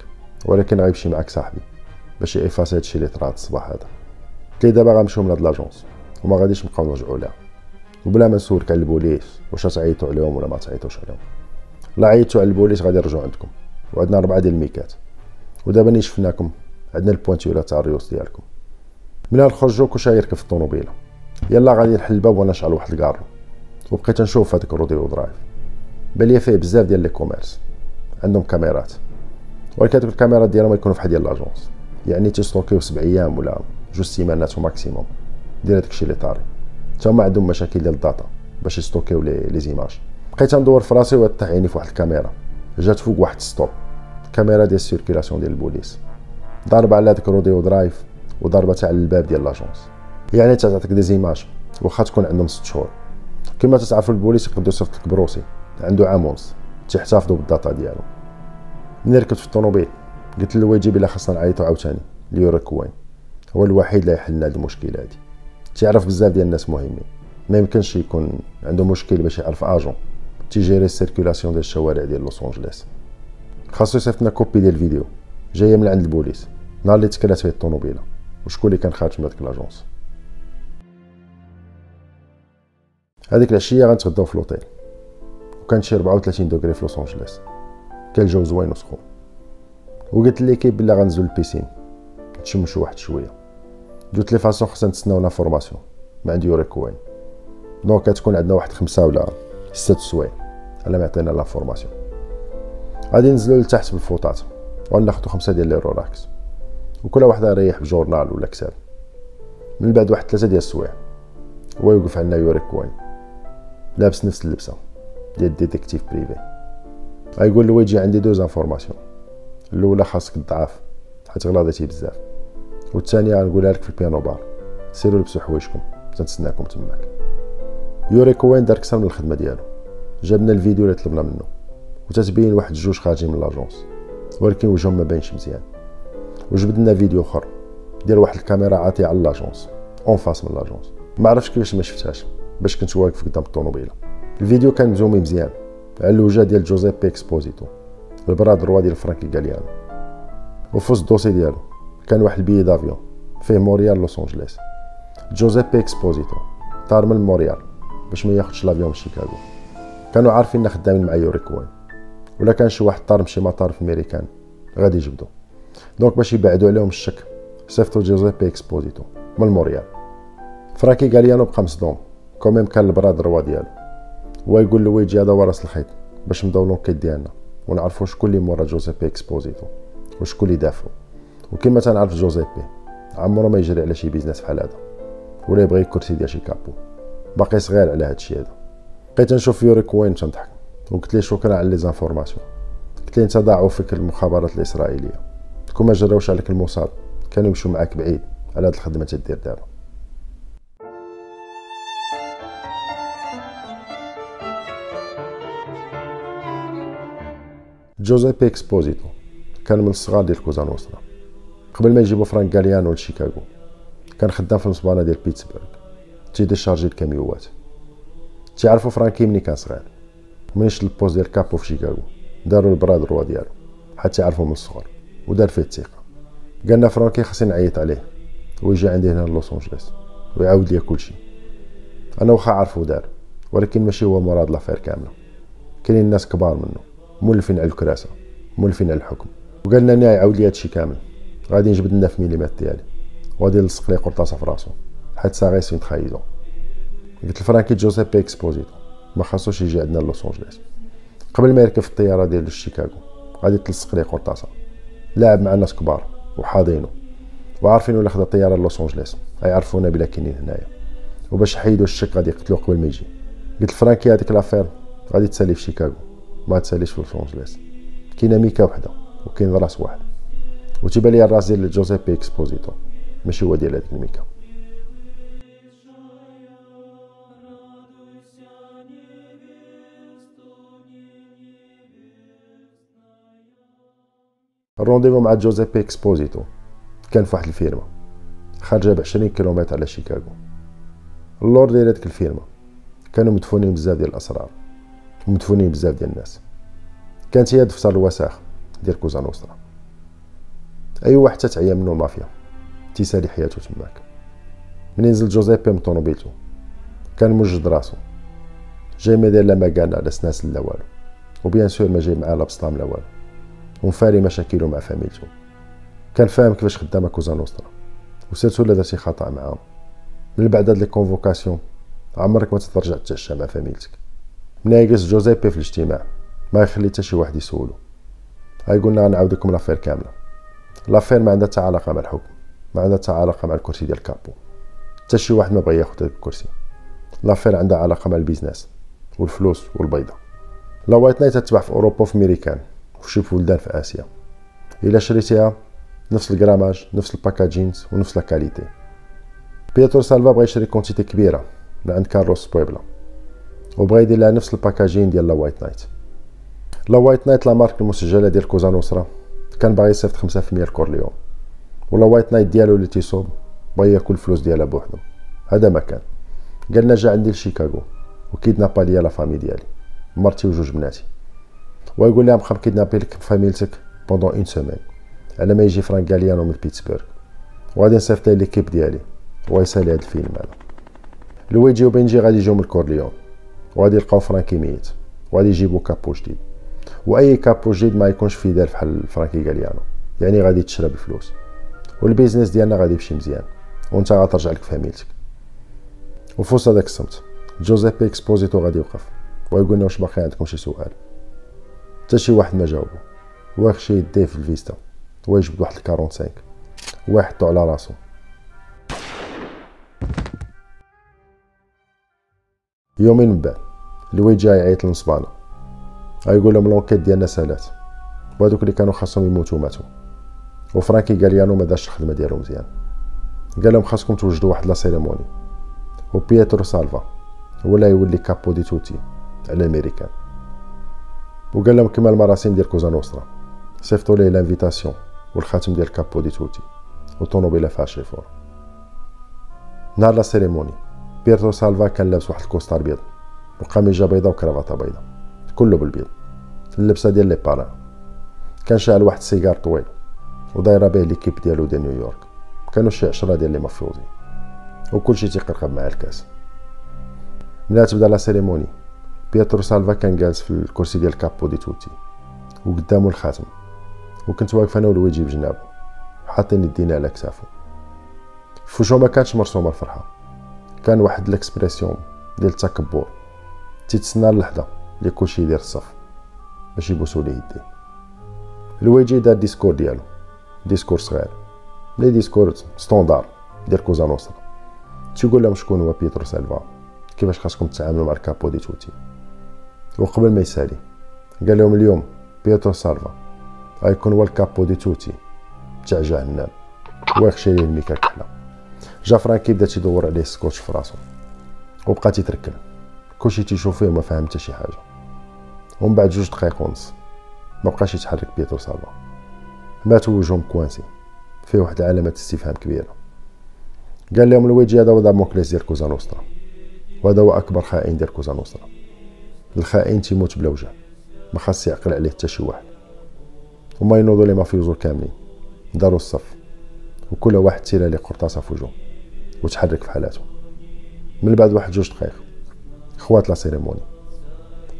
ولكن غيمشي معاك صاحبي باش يفاسي هادشي اللي طرا الصباح هذا. قلت ليه دابا غنمشيو من هاد l'agence وما غاديش نبقاو نرجعو لها. وبلا ما نسولك على البوليس واش تعيطوا عليهم ولا ما تعيطوش عليهم. لا عيطوا على البوليس غادي يرجعوا عندكم. وعندنا ربعه ديال الميكات. ودابا ني شفناكم عندنا البوانتيولا تاع الريوس ديالكم. من نخرجوا كلشي يركب في الطوموبيلة. يلا غادي نحل الباب وأنا نشعل واحد الكارو. وبقيت نشوف هذاك الروديو درايف. بالي فيه بزاف ديال les commerces. عندهم كاميرات. ولكن هذوك الكاميرات ديالهم يكونوا في واحد ديال l'agence. يعني تيستوكيو سبع أيام ولا جوج سيمانات maximum ديال الشيء اللي طاري. حتى هما عندهم مشاكل ديال ال data باش يستوكيو les les images. بقيت ندور في راسي وطيح عيني في واحد الكاميرا. جات فوق واحد stop. كاميرا ديال ال circulation ديال البوليس. ضربه على هذاك الروديو درايف وضربه تاع الباب ديال l'agence. يعني تعطيك des images واخا تكون عندهم ست شهور. كما تتعرفوا البوليس يقدروا يصيفط لك procès عنده عام ونص تيحتفظوا بال data ديالو. ملي ركبت في الطوموبيل قلت l'équipe بلا خاصنا نعيطوا عاوتاني وين. هو الوحيد اللي يحل هذه المشكلة هذه. تيعرف بزاف ديال الناس مهمين. ما يمكنش يكون عنده مشكل باش يعرف آجون تيجيري ال circulation ديال الشوارع ديال لوس أنجليس. خاصو يصيفط لنا copie ديال الفيديو. جاية من عند البوليس. نهار اللي تكلات فيه الطوموبيلة. وشكون اللي كان خارج من هذيك l'agence هذيك العشية غنتغداو في لوطيل وكان شي 34 degrés في لوس أنجليس. كان الجو زوين وسخون. وقلت l'équipe بلي غنزول ال piscine. نتشمشو واحد شوية. قلت de toute façon خصنا نتسناو l'information ما عندي يوري كوين. donc كتكون عندنا واحد خمسة ولا ستة سوايع على ما عطينا l'information غادي ننزلو لتحت بالفوطات وناخدو خمسة ديال les relax وكل واحد يريح ب journal ولا كتاب من بعد واحد ثلاثة ديال السوايع هو يوقف عندنا يوري كوين. لابس نفس اللبسة ديال détective privé. غيقول له يجي عندي deux informations. الأولى خاصك تضعف حيت غلاضيتي بزاف. والثانية غنقولها لك في ال piano bar سيروا لبسوا حوايجكم تنتسناكم تماك. يوري كوين دار كثر من الخدمة ديالو. جابنا الفيديو اللي طلبنا منه. وتتبين واحد جوج خارجين من l'agence ولكن وجههم ما باينش مزيان. وجبد لنا فيديو أخر. ديال واحد الكاميرا عاطيه على l'agence en face من l'agence ما عرفتش كيفاش ما شفتهاش. باش كنت واقف قدام الطوموبيله الفيديو كان مزومي مزيان. على الوجه ديال جوزيبي إكسبوزيتو. ال bras droit ديال فرانكي غاليانو وفي ال dossier ديالو. كان واحد ال billet d'avion. فيه مونريال لوس أنجليس. جوزيبي إكسبوزيتو. طار من مونريال. باش ما ياخدش l'avion شيكاغو. كانوا عارفين خدامين مع يوري كوين. ولا كان شي واحد طار من شي مطار في ميريكان غادي يجبدو. donc باش يبعدوا عليهم الشك صيفطو جوزيبي اكسبوزيتو من مونريال فرانكي غاليانو بقى مصدوم quand même كان ال bras droit ديالو هو يقول له ويجي هذا راس الخيط باش نبداو l'enquête ديالنا ونعرفو شكون اللي مورا جوزيبي اكسبوزيتو وشكون اللي دافعو وكما تنعرف جوزيبي عمرو ما يجري على شي business بحال هذا ولا يبغي الكرسي ديال شي capo باقي صغير على هادشي هذا بقيت نشوف يوري كوين تنضحك وقلت ليه شكرا على les informations قلت ليه انت ضاعوا فيك المخابرات الاسرائيليه كون ما جراوش عليك الموساد كانوا يمشوا معاك بعيد على هاد الخدمة تدير دابا. جوزيبي اكسبوزيتو كان من الصغار ديال كوزا نوسترا. قبل ما يجيبو فرانك غاليانو لشيكاغو كان خدام في المصبانه ديال بيتسبرغ. تيدير charger الكاميوات تعرفوا فرانكي ملي كان صغير. ملي شد ال poste ديال capo في شيكاغو. داروا ال bras droit ديالو. حتى يعرفوا من الصغر. ودار فيه الثقة. قالنا فرانكي خاصني نعيط عليه. ويجي عندي هنا لوس انجليس ويعاود لي كلشي. أنا واخا عارفو دار. ولكن ماشي هو مورا l'affaire كاملة. كاينين ناس كبار منه مولفين على الكراسة. مولفين على الحكم. وقال لنا يعاود لي هادشي كامل. غادي نجبد لنا في ميليمات ديالي. وغادي نلصق لي قرطاسة في راسو. حيت ساغي سين تخايزو قلت لفرانكي جوزيبي إكسبوزيتو. ما خاصوش يجي عندنا لوس انجليس قبل ما يركب في الطيارة ديال شيكاغو غادي تلصق ليه قرطاسة. لاعب مع ناس كبار وحاضينو وعارفين ولا خدا طياره لوس انجليس غيعرفونا بلا كاينين هنايا. وباش حيدو الشك غادي يقتلوه قبل ما يجي. قلت فرانكي هذيك l'affaire غادي تسالي في شيكاغو. ما تساليش في لوس انجليس كاينة ميكا وحدة وكاين راس واحد. وتيبان لي الراس ديال جوزيبي إكسبوزيتو. ماشي هو ديال هذيك الميكا. ال rendez-vous مع جوزيبي اكسبوزيتو كان في واحد الفيرما خارجه ب 20 كيلومتر على شيكاغو. اللور ديال هذيك الفيرما كانوا مدفونين بزاف ديال الأسرار. ومدفونين بزاف ديال الناس. كانت هي دفتر الوساخ ديال كوزا نوسترا. أي واحد تتعيا منو المافيا. تيسالي حياته تماك. منين نزل جوزيبي من طونوبيلتو كان موجد راسو. جاي ما داير لا ما كان على سناس لا والو. و bien sûr ما جاي معاه لا بسطام لا والو. ومفاري مشاكلو مع فاميلتو كان فاهم كيفاش خدامه كوزا نوسترا وسيرتو لا درتي خطأ معاهم. من بعد هاد les convocations عمرك ما تترجع تتعشى مع فاميلتك. ناقص جوزيبي في الاجتماع ما يخلي حتى شي واحد يسولو. غيقولنا غنعاود لكم l'affaire كاملة. l'affaire ما عندها حتى علاقة مع الحكم ما عندها حتى علاقة مع الكرسي ديال capo. حتى شي واحد ما بغى ياخذ هذاك الكرسي. l'affaire عندها علاقة مع ال business والفلوس والبيضة. la White Night تتباع في أوروبا وفي ميريكان وفي شي بلدان في آسيا. إلا شريتيها نفس ال grammage نفس ال packaging ونفس la qualité. بيترو سالفا بغى يشري quantité كبيرة من عند كارلوس بويبلا. وبغى يدير لها نفس ال packaging ديال la White Night. la White Night la marque المسجلة ديال كوزا نوسترا. كان باغي يصيفط 5% الكورليون و la White Night ديالو اللي تيصوب بغى ياكل الفلوس ديالها بوحدو. هذا ما كان. قالنا جا عندي لشيكاغو وكيدنابا ليا la famille ديالي. مرتي وجوج بناتي. ويقول لها مخا كيدنابي لك فاميلتك pendant une semaine على ما يجي فرانك غاليانو من بيتسبرغ. وغادي نصيفط ليه l'équipe ديالي ويسالي هاد الفيلم هذا. لويجي وبنجي غادي يجيو من الكورليون. وغادي يلقاو فرانكي ميت. وغادي يجيبو capo جديد. وأي capo جديد ما يكونش fidèle فحال فرانكي غاليانو. يعني غادي تشرى بالفلوس وال business ديالنا غادي يمشي مزيان. وأنت غترجع لك فاميلتك. وفي وسط هذاك الصمت جوزيبي إكسبوزيتو غادي يوقف. ويقول واش باقي؟ عندكم شي سؤال. حتى شي واحد ما جاوبو. واخ شي يديه في الفيستا. ويجبد واحد ال quarante-cinq واحد على راسو. يومين من بعد الويد جاي يعيط للمصبانة غيقول لهم l'enquête ديالنا سالات. وهذوك اللي كانوا خاصهم يموتوا ماتوا وفرانكي غاليانو ما دارش الخدمة ديالو مزيان. قال لهم خاصكم توجدوا واحد la cérémonie. وبيترو سالفا. هو اللي يولي capo di tutti. الأمريكان. وقال لهم كما المراسم ديال كوزا نوسترا. صيفطوا ليه l'invitation والخاتم ديال capo di tutti. وطونوبيلا فيها شيفور نهار la cérémonie بيترو سالفا كان لابس واحد ال costard بيض وقميجه بيضا وكرافطه بيضا كله بالبيض. اللبسة ديال les parrains كان شاعل واحد السيجار طويل ودايرة به l'équipe ديالو ديال نيويورك. كانوا شي عشرة ديال les mafiosi وكلشي تيقرقب مع الكاس. ملي تبدا la cérémonie بيترو سالفا كان جالس في الكرسي ديال capo di tutti وقدامو الخاتم وكنت واقف أنا ولويجي بجنابو حاطين يدينا على كتافو فوجو ما كانتش مرسومه الفرحه كان واحد ال expression ديال التكبر تيتسنى اللحظه اللي كلشي يدير الصف باش يبوسو ليه يديه الويجي دار discours ديالو discours صغير le discours standard ديال كوزا نوسترا تيقول لهم شكون هو بيترو سالفا كيفاش خاصكم تتعاملوا مع ال capo di tutti وقبل ما يسالي قال لهم اليوم بيترو سالفا غيكون هو ال capo di tutti تاع جهنم واخشي ليه الميكا كحله جا فرانكي بدا تيدور عليه سكوتش في راسو وبقى تيتركل كلشي تيشوف فيه ما فاهم حتى شي حاجة. ومن بعد جوج دقائق ونص ما بقاش يتحرك بيترو سالفا مات وجههم coincé فيه واحد علامه استفهام كبيرة. قال لهم الويجي هذا هو داموكليس ديال كوزا نوسترا وهذا هو أكبر خائن ديال كوزا نوسترا الخائن تيموت بلا وجه ما خاص يعقل عليه حتى شي واحد. هما ينوضوا les mafioso كاملين. داروا الصف. وكل واحد تيرا ليه قرطاسة في وجهه وتحرك في حالاته من بعد واحد جوج دقائق خوات la cérémonie.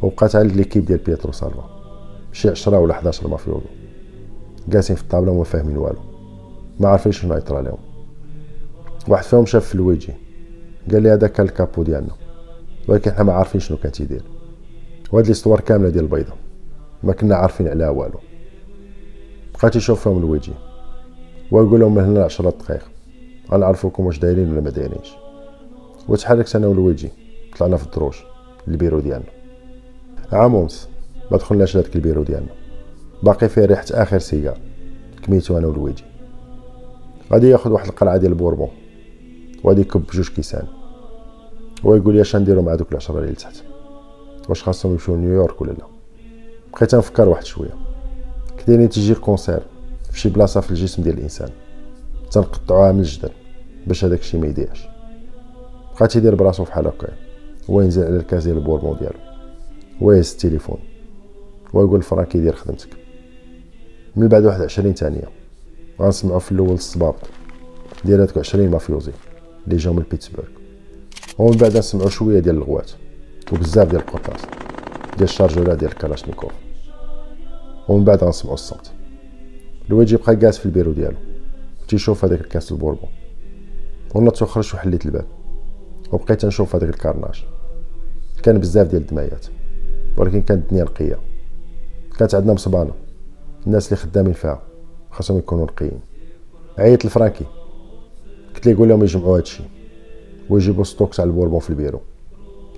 وبقات عند l'équipe ديال بيترو سالفا. شي 10 ولا 11 mafioso. جالسين في الطابلة وما فاهمين والو. ما عارفين شنو يطرى لهم واحد فيهم شاف في الويجي قال لي هذا كان ال capo ديالنا. ولكن حنا ما عارفين شنو كان تيدير وهاد l'histoire كاملة ديال البيضة. ما كنا عارفين عليها والو. بقى تيشوف فيهم الويجي ويقول لهم من هنا 10 دقائق غنعرفوكم واش دايرين ولا ما دايرينش. وتحركت أنا ولويجي طلعنا في الدروج البيرو ديالنا. عام ونص. ما دخلناش لهداك البيرو ديالنا. باقي فيه ريحة آخر سيجار. كميتو أنا ولويجي غادي ياخذ واحد القرعه ديال البوربون وغادي يكب بجوج كيسان. هو يقول لي اش نديرو مع دوك العشرة اللي تحت واش خاصهم يمشيو نيويورك ولا لا. بقيت نفكر واحد شوية. كديرني تيجي cancer في شي بلاصة في الجسم ديال الإنسان تنقطعوها من الجدر باش هذاك الشيء ما يضيعش. بقى تيدير براسو فحال هكا هو ينزل على الكاس ديال البوربون ديالو. هو يهز التليفون. هو يقول فرانكي دير خدمتك. من بعد واحد عشرين ثانية غنسمعو في الأول الصبابط. ديال هادوك عشرين mafiosi اللي جاو من بيتسبورغ. ومن بعد نسمعو شوية ديال الغوات. وبزاف ديال القرطاس ديال الشارجورات ديال الكلاشنيكوف ومن بعد غنسمعو الصوت الواد بقى جالس في البيرو ديالو تيشوف هذاك الكاس البوربون ونط وخرج وحليت الباب وبقيت نشوف هذاك ال carnage كان بزاف ديال الدمايات ولكن كانت الدنيا نقيه كانت عندنا مصبانه الناس اللي خدامين فيها خاصهم يكونوا نقيين عيط لفرانكي قلت لي قول لهم يجمعوا هادشي ويجيبوا ستوك تاع البوربون في البيرو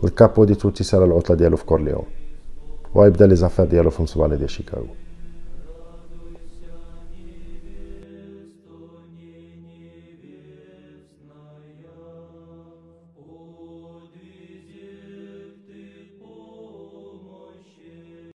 والكابو دي توتي سال العطلة ديالو في كورليون. وغيبدا لي زافير ديالو في المصبانه ديال شيكاغو.